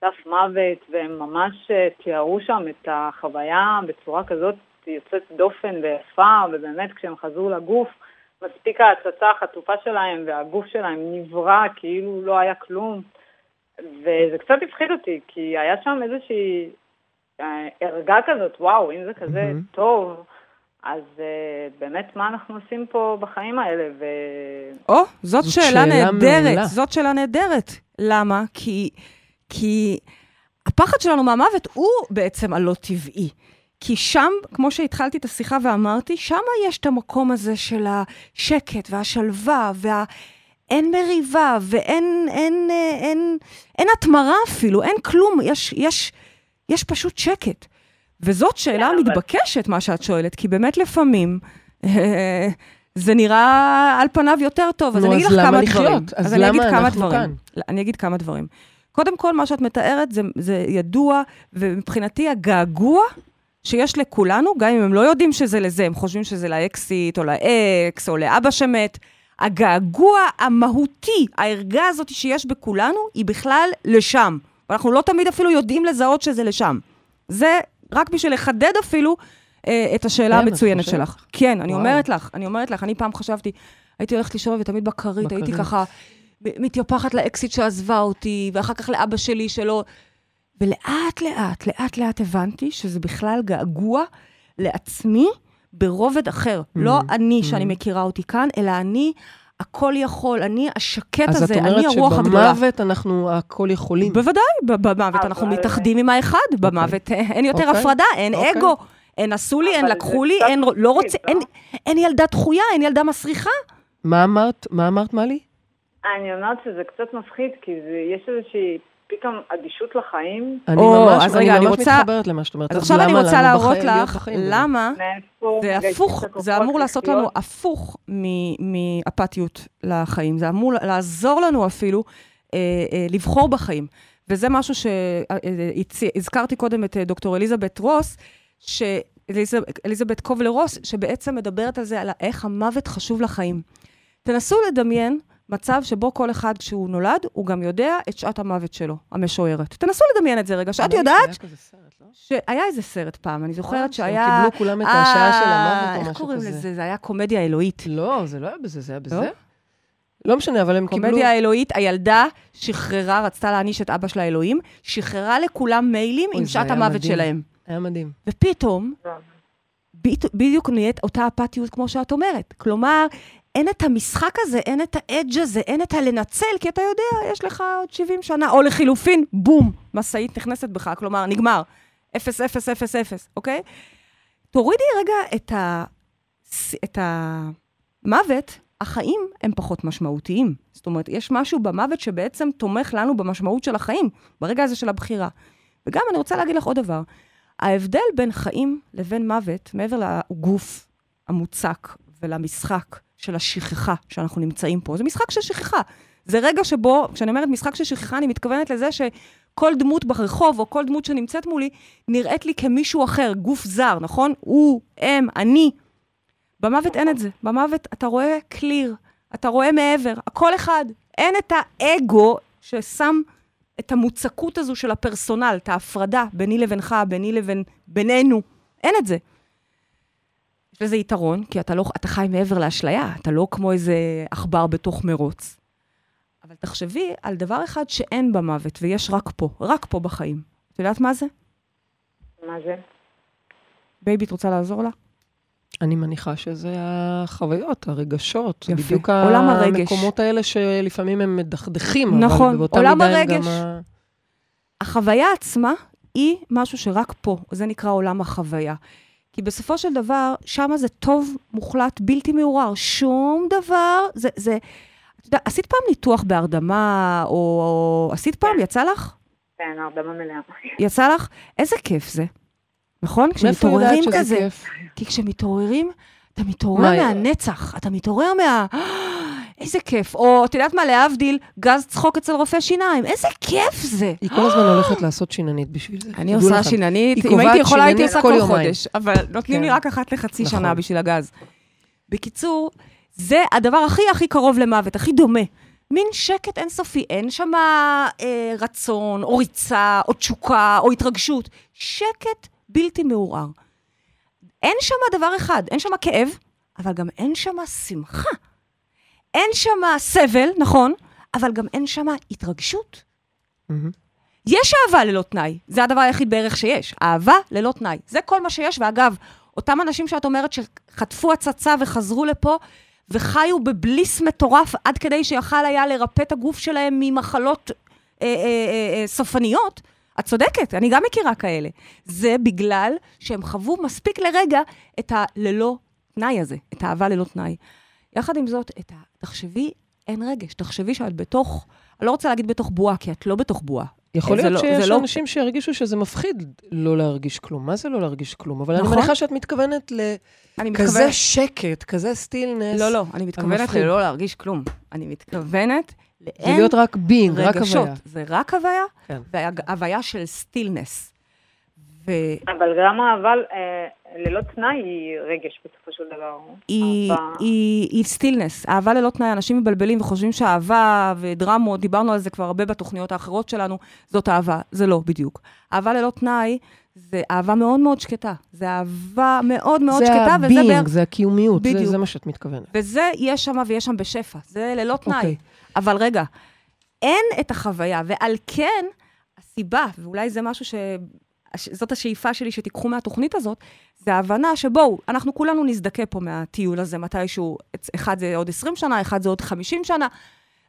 סף מוות, והם ממש אה, תיארו שם את החוויה בצורה כזאת יוצאת דופן ויפה, ובאמת כשהם חזרו לגוף, מספיק ההצצה החטופה שלהם, והגוף שלהם נברא כאילו לא היה כלום. וזה קצת הפחיד אותי, כי היה שם איזושהי אה, ערגה כזאת, וואו, אם זה כזה מהמם. טוב, אז uh, באמת מה אנחנו עושים פה בחיים האלה? ו... או, זאת זאת שאלה שאלה נהדרת. מעולה. זאת שאלה נהדרת. למה? כי, כי הפחד שלנו מהמוות הוא בעצם הלא טבעי. כי שם, כמו שהתחלתי את השיחה ואמרתי, שם יש את המקום הזה של השקט והשלווה וה... אין מריבה ואין אין, אה, אין, אין התמרה אפילו, אין כלום, יש, יש, יש פשוט שקט. וזאת שאלה כן, מתבקשת, מה שאת שואלת, כי באמת לפעמים אה, זה נראה על פניו יותר טוב. אז נו, אני אגיד אז לך כמה לחיות? דברים. אז אני אגיד למה כמה אנחנו דברים. כאן? אני אגיד כמה דברים. קודם כל, מה שאת מתארת זה, זה ידוע, ומבחינתי הגעגוע שיש לכולנו, גם אם הם לא יודעים שזה לזה, הם חושבים שזה לאקסיט, או לאקס, או לאבא שמת, הגעגוע המהותי, הערגה הזאת שיש בכולנו, היא בכלל לשם. ואנחנו לא תמיד אפילו יודעים לזהות שזה לשם. זה רק בשביל לחדד אפילו אה, את השאלה כן, המצוינת חושבת? שלך. כן, אני וואו. אומרת לך, אני אומרת לך, אני פעם חשבתי, הייתי הולכת לישון ותמיד בכרית, הייתי. ככה מתייפחת לאקסיט שעזבה אותי, ואחר כך לאבא שלי שלא... ולאט לאט, לאט לאט הבנתי שזה בכלל געגוע לעצמי ברובד אחר. לא אני שאני מכירה אותי כאן, אלא אני הכל יכול, אני השקט אז את הזה, אני אומרת הרוח הגדולה. שבמוות אנחנו הכל יכולים. בוודאי, במוות אנחנו אבל- מתאחדים עם האחד, במוות אה, אין יותר אוקיי. הפרדה, אין אוקיי. אגו, אין עשו לי, אין לקחו לי, קצת אין לא רוצה, מפחיד, אין- לא? אין ילדה דחויה, אין ילדה מסריחה. מה אמרת? מה אמרת, מלי? אני אומרת שזה קצת מפחיד, כי זה, יש איזושהי פתאום אדישות לחיים. אני או, ממש, אז רגע, אני אני ממש רוצה- מתחברת למה שאת אומרת. אז עכשיו אני רוצה להראות לך? למה. זה הפוך, זה אמור לעשות. לנו הפוך מ- מאפתיות לחיים. זה אמור לעזור לנו אפילו אה, אה, לבחור בחיים. וזה משהו שהזכרתי קודם את אה, דוקטור אליזבת רוס, ש... אליז- אליזבת קובלר רוס, שבעצם מדברת על זה, על איך המוות חשוב לחיים. תנסו לדמיין מצב שבו כל אחד כשהוא נולד, הוא גם יודע את שעת המוות שלו, המשוערת. תנסו לדמיין את זה רגע, שאת יודעת כזה לא? שהיה איזה סרט פעם, אני זוכרת שהם שהיה... קיבלו כולם את השעה של המוות או אה, איך משהו קוראים כזה. לזה? זה היה קומדיה אלוהית. לא, זה לא היה בזה, זה היה לא? בזה? לא משנה, אבל הם קיבלו... קומדיה אלוהית, הילדה שחררה, רצתה להעניש את אבא שלה אלוהים, שחררה לכולם מיילים עם שעת המוות. שלהם. היה מדהים. ופתאום, בדיוק נהיית אותה אפתיות כמו שאת אומרת. כלומר, אין את המשחק הזה, אין את האדג' הזה, אין את הלנצל, כי אתה יודע, יש לך עוד 70 שנה, או לחילופין, בום, משאית נכנסת בך, כלומר, נגמר. 0, 0, 0, 0, אוקיי? תורידי רגע את, ה... את המוות, החיים הם פחות משמעותיים. זאת אומרת, יש משהו במוות שבעצם תומך לנו במשמעות של החיים, ברגע הזה של הבחירה. וגם אני רוצה להגיד לך עוד דבר. ההבדל בין חיים לבין מוות, מעבר לגוף המוצק ולמשחק של השכחה שאנחנו נמצאים פה, זה משחק של שכחה. זה רגע שבו, כשאני אומרת משחק של שכחה, אני מתכוונת לזה שכל דמות ברחוב, או כל דמות שנמצאת מולי, נראית לי כמישהו אחר, גוף זר, נכון? הוא, הם, אני. במוות אין את זה. במוות אתה רואה קליר, אתה רואה מעבר, הכל אחד. אין את האגו ששם את המוצקות הזו של הפרסונל, את ההפרדה ביני לבינך, ביני לבין, בינינו. אין את זה. יש לזה יתרון, כי אתה, לא, אתה חי מעבר לאשליה, אתה לא כמו איזה עכבר בתוך מרוץ. אבל תחשבי על דבר אחד שאין במוות, ויש רק פה, רק פה בחיים. את יודעת מה זה? מה זה? בייבי, את רוצה לעזור לה? אני מניחה שזה החוויות, הרגשות. יפה. בדיוק עולם הרגש. המקומות האלה שלפעמים הם מדכדכים. נכון, אבל באותה עולם מידה הם הרגש. גם ה- החוויה עצמה היא משהו שרק פה, זה נקרא עולם החוויה. כי בסופו של דבר, שם זה טוב מוחלט, בלתי מעורער. שום דבר, זה, זה... אתה יודע, עשית פעם ניתוח בהרדמה, או, או עשית פעם, כן. יצא לך? כן, הרדמה מלאה. יצא לך? איזה כיף זה. נכון? מאיפה יודעת כשמתעוררים שזה כזה. כיף? כי כשמתעוררים, אתה מתעורר מה, מהנצח, אתה מתעורר מה... איזה כיף. או, את יודעת מה, להבדיל, גז צחוק אצל רופא שיניים. איזה כיף זה. היא כל הזמן הולכת לעשות שיננית בשביל זה. אני עושה. שיננית, אם הייתי יכולה הייתי עושה כל. חודש, אבל נותנים לי כן. רק אחת לחצי נכון. שנה בשביל הגז. בקיצור, זה הדבר הכי הכי קרוב למוות, הכי דומה. מין שקט אינסופי, אין שם אה, רצון, או ריצה, או תשוקה, או התרגשות. שקט בלתי מעורער. אין שם דבר אחד, אין שם כאב, אבל גם אין שם שמחה. אין שם סבל, נכון, אבל גם אין שם התרגשות. מהמם. יש אהבה ללא תנאי, זה הדבר היחיד בערך שיש. אהבה ללא תנאי. זה כל מה שיש, ואגב, אותם אנשים שאת אומרת שחטפו הצצה וחזרו לפה, וחיו בבליס מטורף עד כדי שיכל היה לרפא את הגוף שלהם ממחלות אה, אה, אה, אה, סופניות, את צודקת, אני גם מכירה כאלה. זה בגלל שהם חוו מספיק לרגע את הללא תנאי הזה, את האהבה ללא תנאי. יחד עם זאת, את ה... תחשבי, אין רגש, תחשבי שאת בתוך, אני לא רוצה להגיד בתוך בועה, כי את לא בתוך בועה. יכול זה להיות לא- שיש לא- אנשים שירגישו שזה מפחיד לא להרגיש כלום. מה זה לא להרגיש כלום? אבל אני נכון. מניחה שאת מתכוונת אני לכזה מתכוונת... שקט, כזה סטילנס. לא, לא, אני מתכוונת המפחיד. ללא להרגיש כלום. אני מתכוונת זה לאין להיות רק בינג, רק רגשות. הוויה. זה רק הוויה, כן. והוויה של סטילנס. והיא אבל גם אהבה אה, ללא תנאי היא רגש בסופו של דבר. אהבה- היא, היא סטילנס, אהבה ללא תנאי. אנשים מבלבלים וחושבים שאהבה ודרמות, דיברנו על זה כבר הרבה בתוכניות האחרות שלנו, זאת אהבה. זה לא בדיוק. אהבה ללא תנאי זה אהבה מאוד מאוד שקטה. זה אהבה מאוד מאוד זה שקטה, וזה בערך... הבינג, זה הקיומיות, זה- בדיוק. זה מה שאת מתכוונת. וזה יש שם ויש שם בשפע, זה ללא תנאי. אוקיי. אבל רגע, אין את החוויה, ועל כן, הסיבה, ואולי זה משהו ש... זאת השאיפה שלי שתיקחו מהתוכנית הזאת, זה ההבנה שבואו, אנחנו כולנו נזדכה פה מהטיול הזה מתישהו, אחד זה עוד 20 שנה, אחד זה עוד 50 שנה,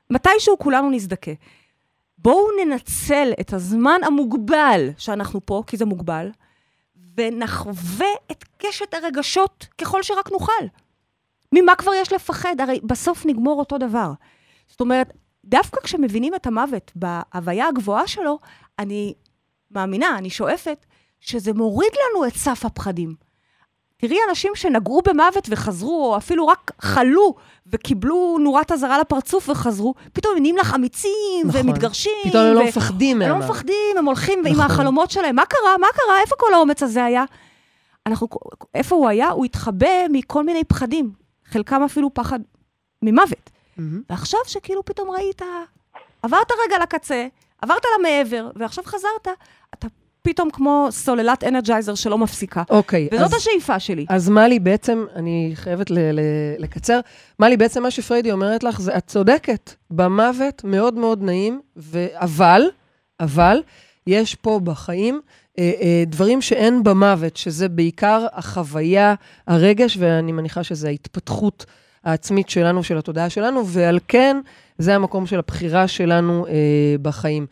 מתישהו כולנו נזדכה. בואו ננצל את הזמן המוגבל שאנחנו פה, כי זה מוגבל, ונחווה את קשת הרגשות ככל שרק נוכל. ממה כבר יש לפחד? הרי בסוף נגמור אותו דבר. זאת אומרת, דווקא כשמבינים את המוות בהוויה הגבוהה שלו, אני מאמינה, אני שואפת, שזה מוריד לנו את סף הפחדים. תראי אנשים שנגעו במוות וחזרו, או אפילו רק חלו וקיבלו נורת אזהרה לפרצוף וחזרו, פתאום הם נהיים לך אמיצים, נכון. ומתגרשים. פתאום הם לא ו- מפחדים הם לא. מפחדים, הם הולכים עם נכון. החלומות שלהם. מה קרה? מה קרה? איפה כל האומץ הזה היה? אנחנו, איפה הוא היה? הוא התחבא מכל מיני פחדים. חלקם אפילו פחד ממוות. מהמם. ועכשיו שכאילו פתאום ראית, עברת רגע לקצה, עברת למעבר, ועכשיו חזרת, אתה פתאום כמו סוללת אנרג'ייזר שלא מפסיקה. אוקיי, וזאת אז- השאיפה שלי. אז מלי בעצם, אני חייבת ל- ל- לקצר, מלי בעצם מה שפריידי אומרת לך זה, את צודקת, במוות מאוד מאוד נעים, ו- אבל, אבל, יש פה בחיים אה, אה, דברים שאין במוות, שזה בעיקר החוויה, הרגש, ואני מניחה שזה ההתפתחות העצמית שלנו, של התודעה שלנו, ועל כן, זה המקום של הבחירה שלנו אה, בחיים.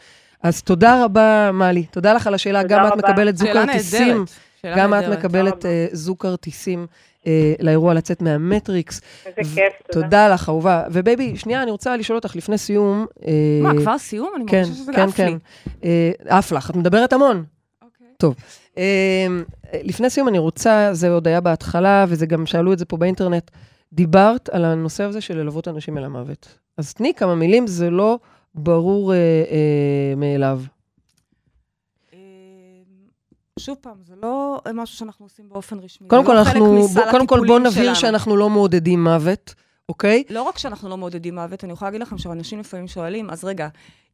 אז תודה רבה, מלי. תודה לך על השאלה. גם את רבה. מקבלת זוג כרטיסים. נהדרת. גם את נהדרת. מקבלת רבה. אה, זוג כרטיסים אה, לאירוע לצאת מהמטריקס. איזה כיף, תודה. תודה לך, אהובה. ובייבי, שנייה, אני רוצה לשאול אותך לפני סיום. אה, מה, כבר סיום? אני כן, מרגישה שזה כן, עף לי. כן. אה, עף לך, את מדברת המון. אוקיי. טוב. אה, לפני סיום אני רוצה, זה עוד היה בהתחלה, וזה גם שאלו את זה פה באינטרנט, דיברת על הנושא הזה של ללוות אנשים אל המוות. אז תני כמה מילים, זה לא ברור אה, אה, מאליו. אה, שוב פעם, זה לא משהו שאנחנו עושים באופן רשמי. קודם זה כל, לא אנחנו, בוא- קודם כל הטיפולים נבהיר שלנו. שאנחנו לא מעודדים מוות, אוקיי? לא רק שאנחנו לא מעודדים מוות, אני יכולה להגיד לכם שאנשים לפעמים שואלים, אז רגע,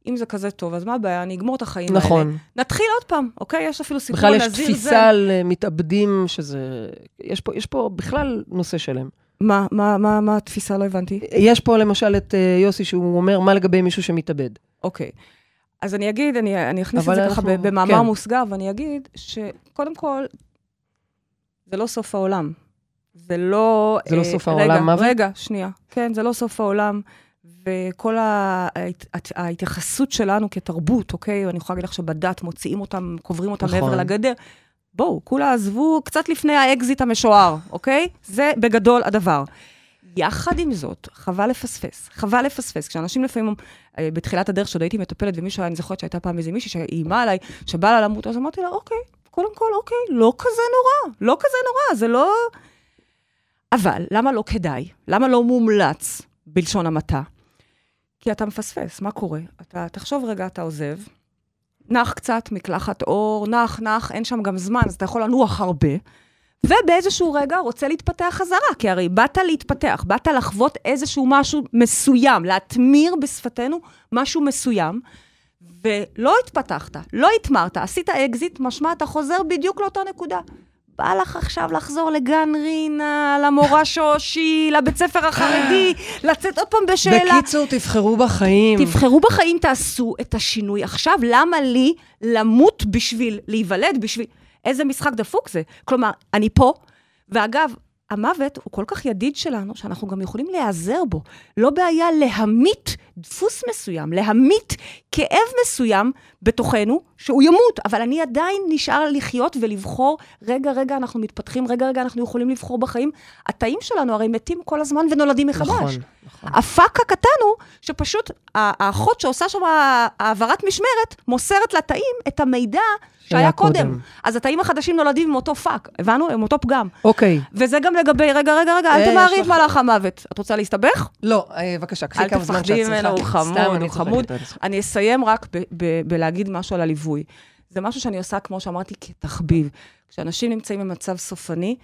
אם זה כזה טוב, אז מה הבעיה? אני אגמור את החיים האלה. נכון. נתחיל עוד פעם, אוקיי? יש אפילו סיפור בכלל על יש נזיר תפיסה זה. על מתאבדים, שזה... יש פה, יש פה בכלל נושא שלם. מה, מה, מה, מה התפיסה? לא הבנתי. יש פה למשל את אה, יוסי, שהוא אומר, מה לגבי מישהו שמתאבד? אוקיי. אז אני אגיד, אני, אני אכניס את זה ככה אנחנו- ב- במאמר כן. מוסגר, ואני אגיד שקודם כל, זה לא סוף העולם. זה לא... זה לא אה, סוף רגע, העולם, מוות? רגע, שנייה. כן, זה לא סוף העולם. וכל ההת- ההתייחסות שלנו כתרבות, אוקיי? אני יכולה להגיד לך שבדת מוציאים אותם, קוברים אותם נכון. מעבר לגדר. בואו, כולה עזבו קצת לפני האקזיט המשוער, אוקיי? זה בגדול הדבר. יחד עם זאת, חבל לפספס, חבל לפספס. כשאנשים לפעמים, אה, בתחילת הדרך, כשעוד הייתי מטפלת, ומישהו, אני זוכרת שהייתה פעם איזה מישהי שאיימה עליי, שבאה לה למות, אז אמרתי לה, אוקיי, קודם כל, אוקיי, לא כזה נורא, לא כזה נורא, זה לא... אבל למה לא כדאי? למה לא מומלץ, בלשון המעטה? כי אתה מפספס, מה קורה? אתה, תחשוב רגע, אתה עוזב, נח קצת, מקלחת אור, נח, נח, אין שם גם זמן, אז אתה יכול לנוח הרבה, ובאיזשהו רגע רוצה להתפתח חזרה, כי הרי באת להתפתח, באת לחוות איזשהו משהו מסוים, להתמיר בשפתנו משהו מסוים, ולא התפתחת, לא התמרת, עשית אקזיט, משמע אתה חוזר בדיוק לאותה נקודה. בא לך עכשיו לחזור לגן רינה, למורה שושי, לבית ספר החרדי, לצאת עוד פעם בשאלה. בקיצור, תבחרו בחיים. תבחרו בחיים, תעשו את השינוי עכשיו. למה לי למות בשביל להיוולד, בשביל... איזה משחק דפוק זה? כלומר, אני פה, ואגב, המוות הוא כל כך ידיד שלנו, שאנחנו גם יכולים להיעזר בו. לא בעיה להמית דפוס מסוים, להמית כאב מסוים בתוכנו, שהוא ימות, אבל אני עדיין נשאר לחיות ולבחור, רגע, רגע, אנחנו מתפתחים, רגע, רגע, אנחנו יכולים לבחור בחיים. התאים שלנו הרי מתים כל הזמן ונולדים מחדש. נכון, נכון. הפאק הקטן הוא שפשוט האחות שעושה שם העברת משמרת, מוסרת לתאים את המידע שהיה קודם. קודם. אז התאים החדשים נולדים עם אותו פאק, הבנו? עם אותו פגם. אוקיי. וזה גם לגבי, רגע, רגע, רגע, אל אה, תמהרי את לך- מלאך המוות. את רוצה להסתבך? לא, אה, בבקשה, קחי אל כמה זמן שאת תפחדי צריכה. ממנו, הוא חמוד, הוא חמוד. אני אסיים רק בלהגיד משהו על הליווי. זה משהו שאני עושה, כמו שאמרתי, כתחביב. כשאנשים נמצאים במצב סופני,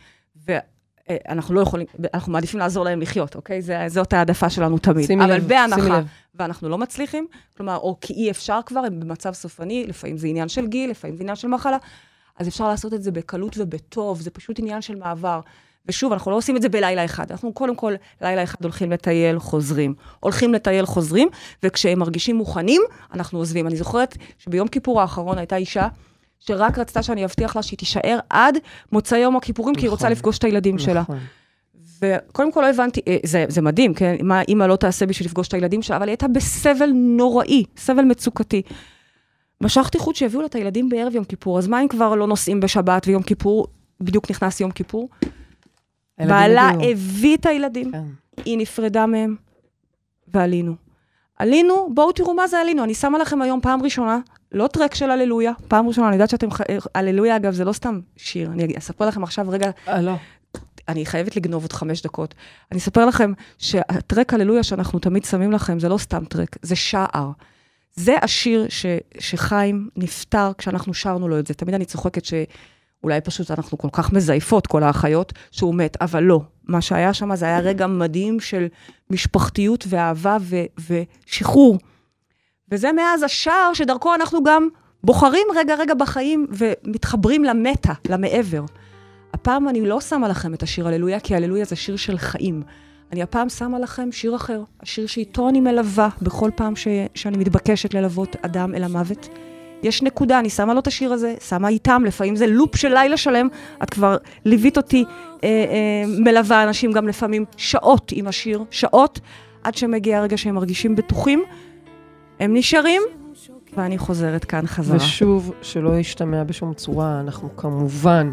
ואנחנו לא יכולים, אנחנו מעדיפים לעזור להם לחיות, אוקיי? זה- זאת העדפה שלנו תמיד. שימי אבל לב, שימי בהנחה, לב. ואנחנו לא מצליחים, כלומר, או כי אי אפשר כבר, הם במצב סופני, לפעמים זה עניין של גיל, לפעמים זה עניין של מחלה, אז אפשר לעשות את זה בקלות ובטוב, זה פשוט עניין של מעבר. ושוב, אנחנו לא עושים את זה בלילה אחד. אנחנו קודם כל, לילה אחד הולכים לטייל, חוזרים. הולכים לטייל, חוזרים, וכשהם מרגישים מוכנים, אנחנו עוזבים. אני זוכרת שביום כיפור האחרון הייתה אישה שרק רצתה שאני אבטיח לה שהיא תישאר עד מוצאי יום הכיפורים, כי היא רוצה נכון. לפגוש את הילדים שלה. נכון. וקודם כל לא הבנתי, אה, זה, זה מדהים, כן? מה אימא לא תעשה בשביל לפגוש את הילדים שלה, אבל היא הייתה בסבל נוראי, סבל מצוקתי. משכתי חוט שיביאו לה את הילדים בערב יום כיפור, אז מה אם כבר לא נוסעים בשבת ויום כיפור, בדיוק נכנס יום כיפור? בעלה הגיעו. הביא את הילדים, כן. היא נפרדה מהם, ועלינו. עלינו, בואו תראו מה זה עלינו. אני שמה לכם היום פעם ראשונה, לא טרק של הללויה, פעם ראשונה, אני יודעת שאתם, ח- הללויה אגב, זה לא סתם שיר, אני אספר לכם עכשיו רגע אה, לא. אני חייבת לגנוב עוד חמש דקות. אני אספר לכם שהטרק הללויה שאנחנו תמיד שמים לכם, זה לא סתם טרק, זה שער. זה השיר ש, שחיים נפטר כשאנחנו שרנו לו את זה. תמיד אני צוחקת שאולי פשוט אנחנו כל כך מזייפות, כל האחיות, שהוא מת, אבל לא. מה שהיה שם זה היה רגע מדהים של משפחתיות ואהבה ו, ושחרור. וזה מאז השער שדרכו אנחנו גם בוחרים רגע רגע בחיים ומתחברים למטה, למעבר. הפעם אני לא שמה לכם את השיר הללויה, כי הללויה זה שיר של חיים. אני הפעם שמה לכם שיר אחר, השיר שאיתו אני מלווה בכל פעם ש... שאני מתבקשת ללוות אדם אל המוות. יש נקודה, אני שמה לו את השיר הזה, שמה איתם, לפעמים זה לופ של לילה שלם, את כבר ליווית אותי, אה, אה, מלווה אנשים גם לפעמים שעות עם השיר, שעות, עד שמגיע הרגע שהם מרגישים בטוחים, הם נשארים, ואני חוזרת כאן חזרה. ושוב, שלא ישתמע בשום צורה, אנחנו כמובן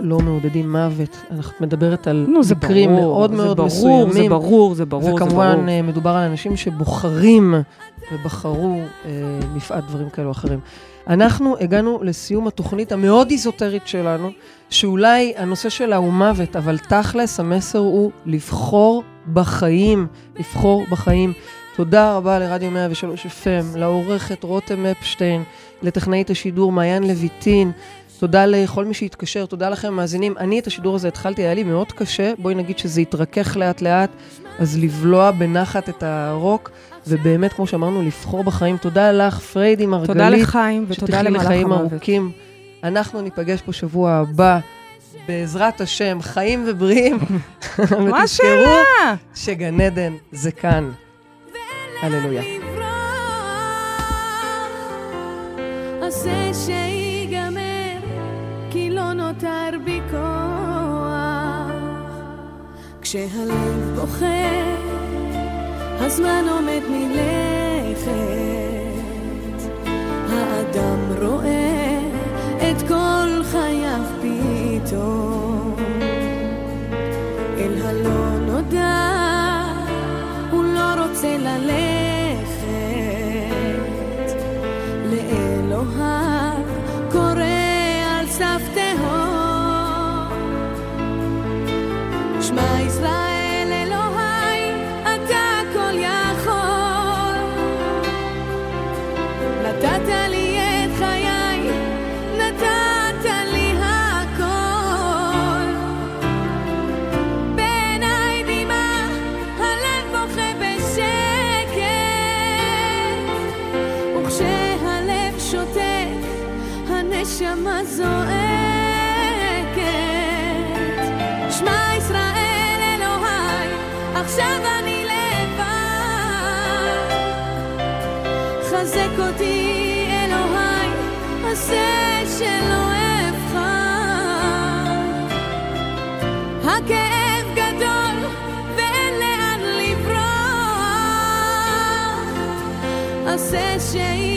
לא מעודדים מוות. אנחנו מדברת על נו, מקרים ברור, מאוד מאוד ברור, מסוימים. זה ברור, זה ברור, זה ברור. וכמובן, אה, מדובר על אנשים שבוחרים ובחרו אה, מפאת דברים כאלו או אחרים. אנחנו הגענו לסיום התוכנית המאוד איזוטרית שלנו, שאולי הנושא שלה הוא מוות, אבל תכלס המסר הוא לבחור בחיים, לבחור בחיים. תודה רבה לרדיו 103 FM, לעורכת רותם אפשטיין, לטכנאית השידור מעיין לויטין. תודה לכל מי שהתקשר, תודה לכם מאזינים. אני את השידור הזה התחלתי, היה לי מאוד קשה, בואי נגיד שזה התרכך לאט לאט, אז לבלוע בנחת את הרוק, ובאמת, כמו שאמרנו, לבחור בחיים. תודה לך, פריידי מרגלית. תודה לחיים ותודה שתחי למלאך לחיים המוות. ארוכים. אנחנו ניפגש פה שבוע הבא, בעזרת השם, חיים ובריאים. מה ותזכרו השאלה? שגן עדן זה כאן. הללויה. אז נותר בי כוח. כשהלב בוכה, הזמן עומד מלכת, לאן לברוח. עשה שיהיה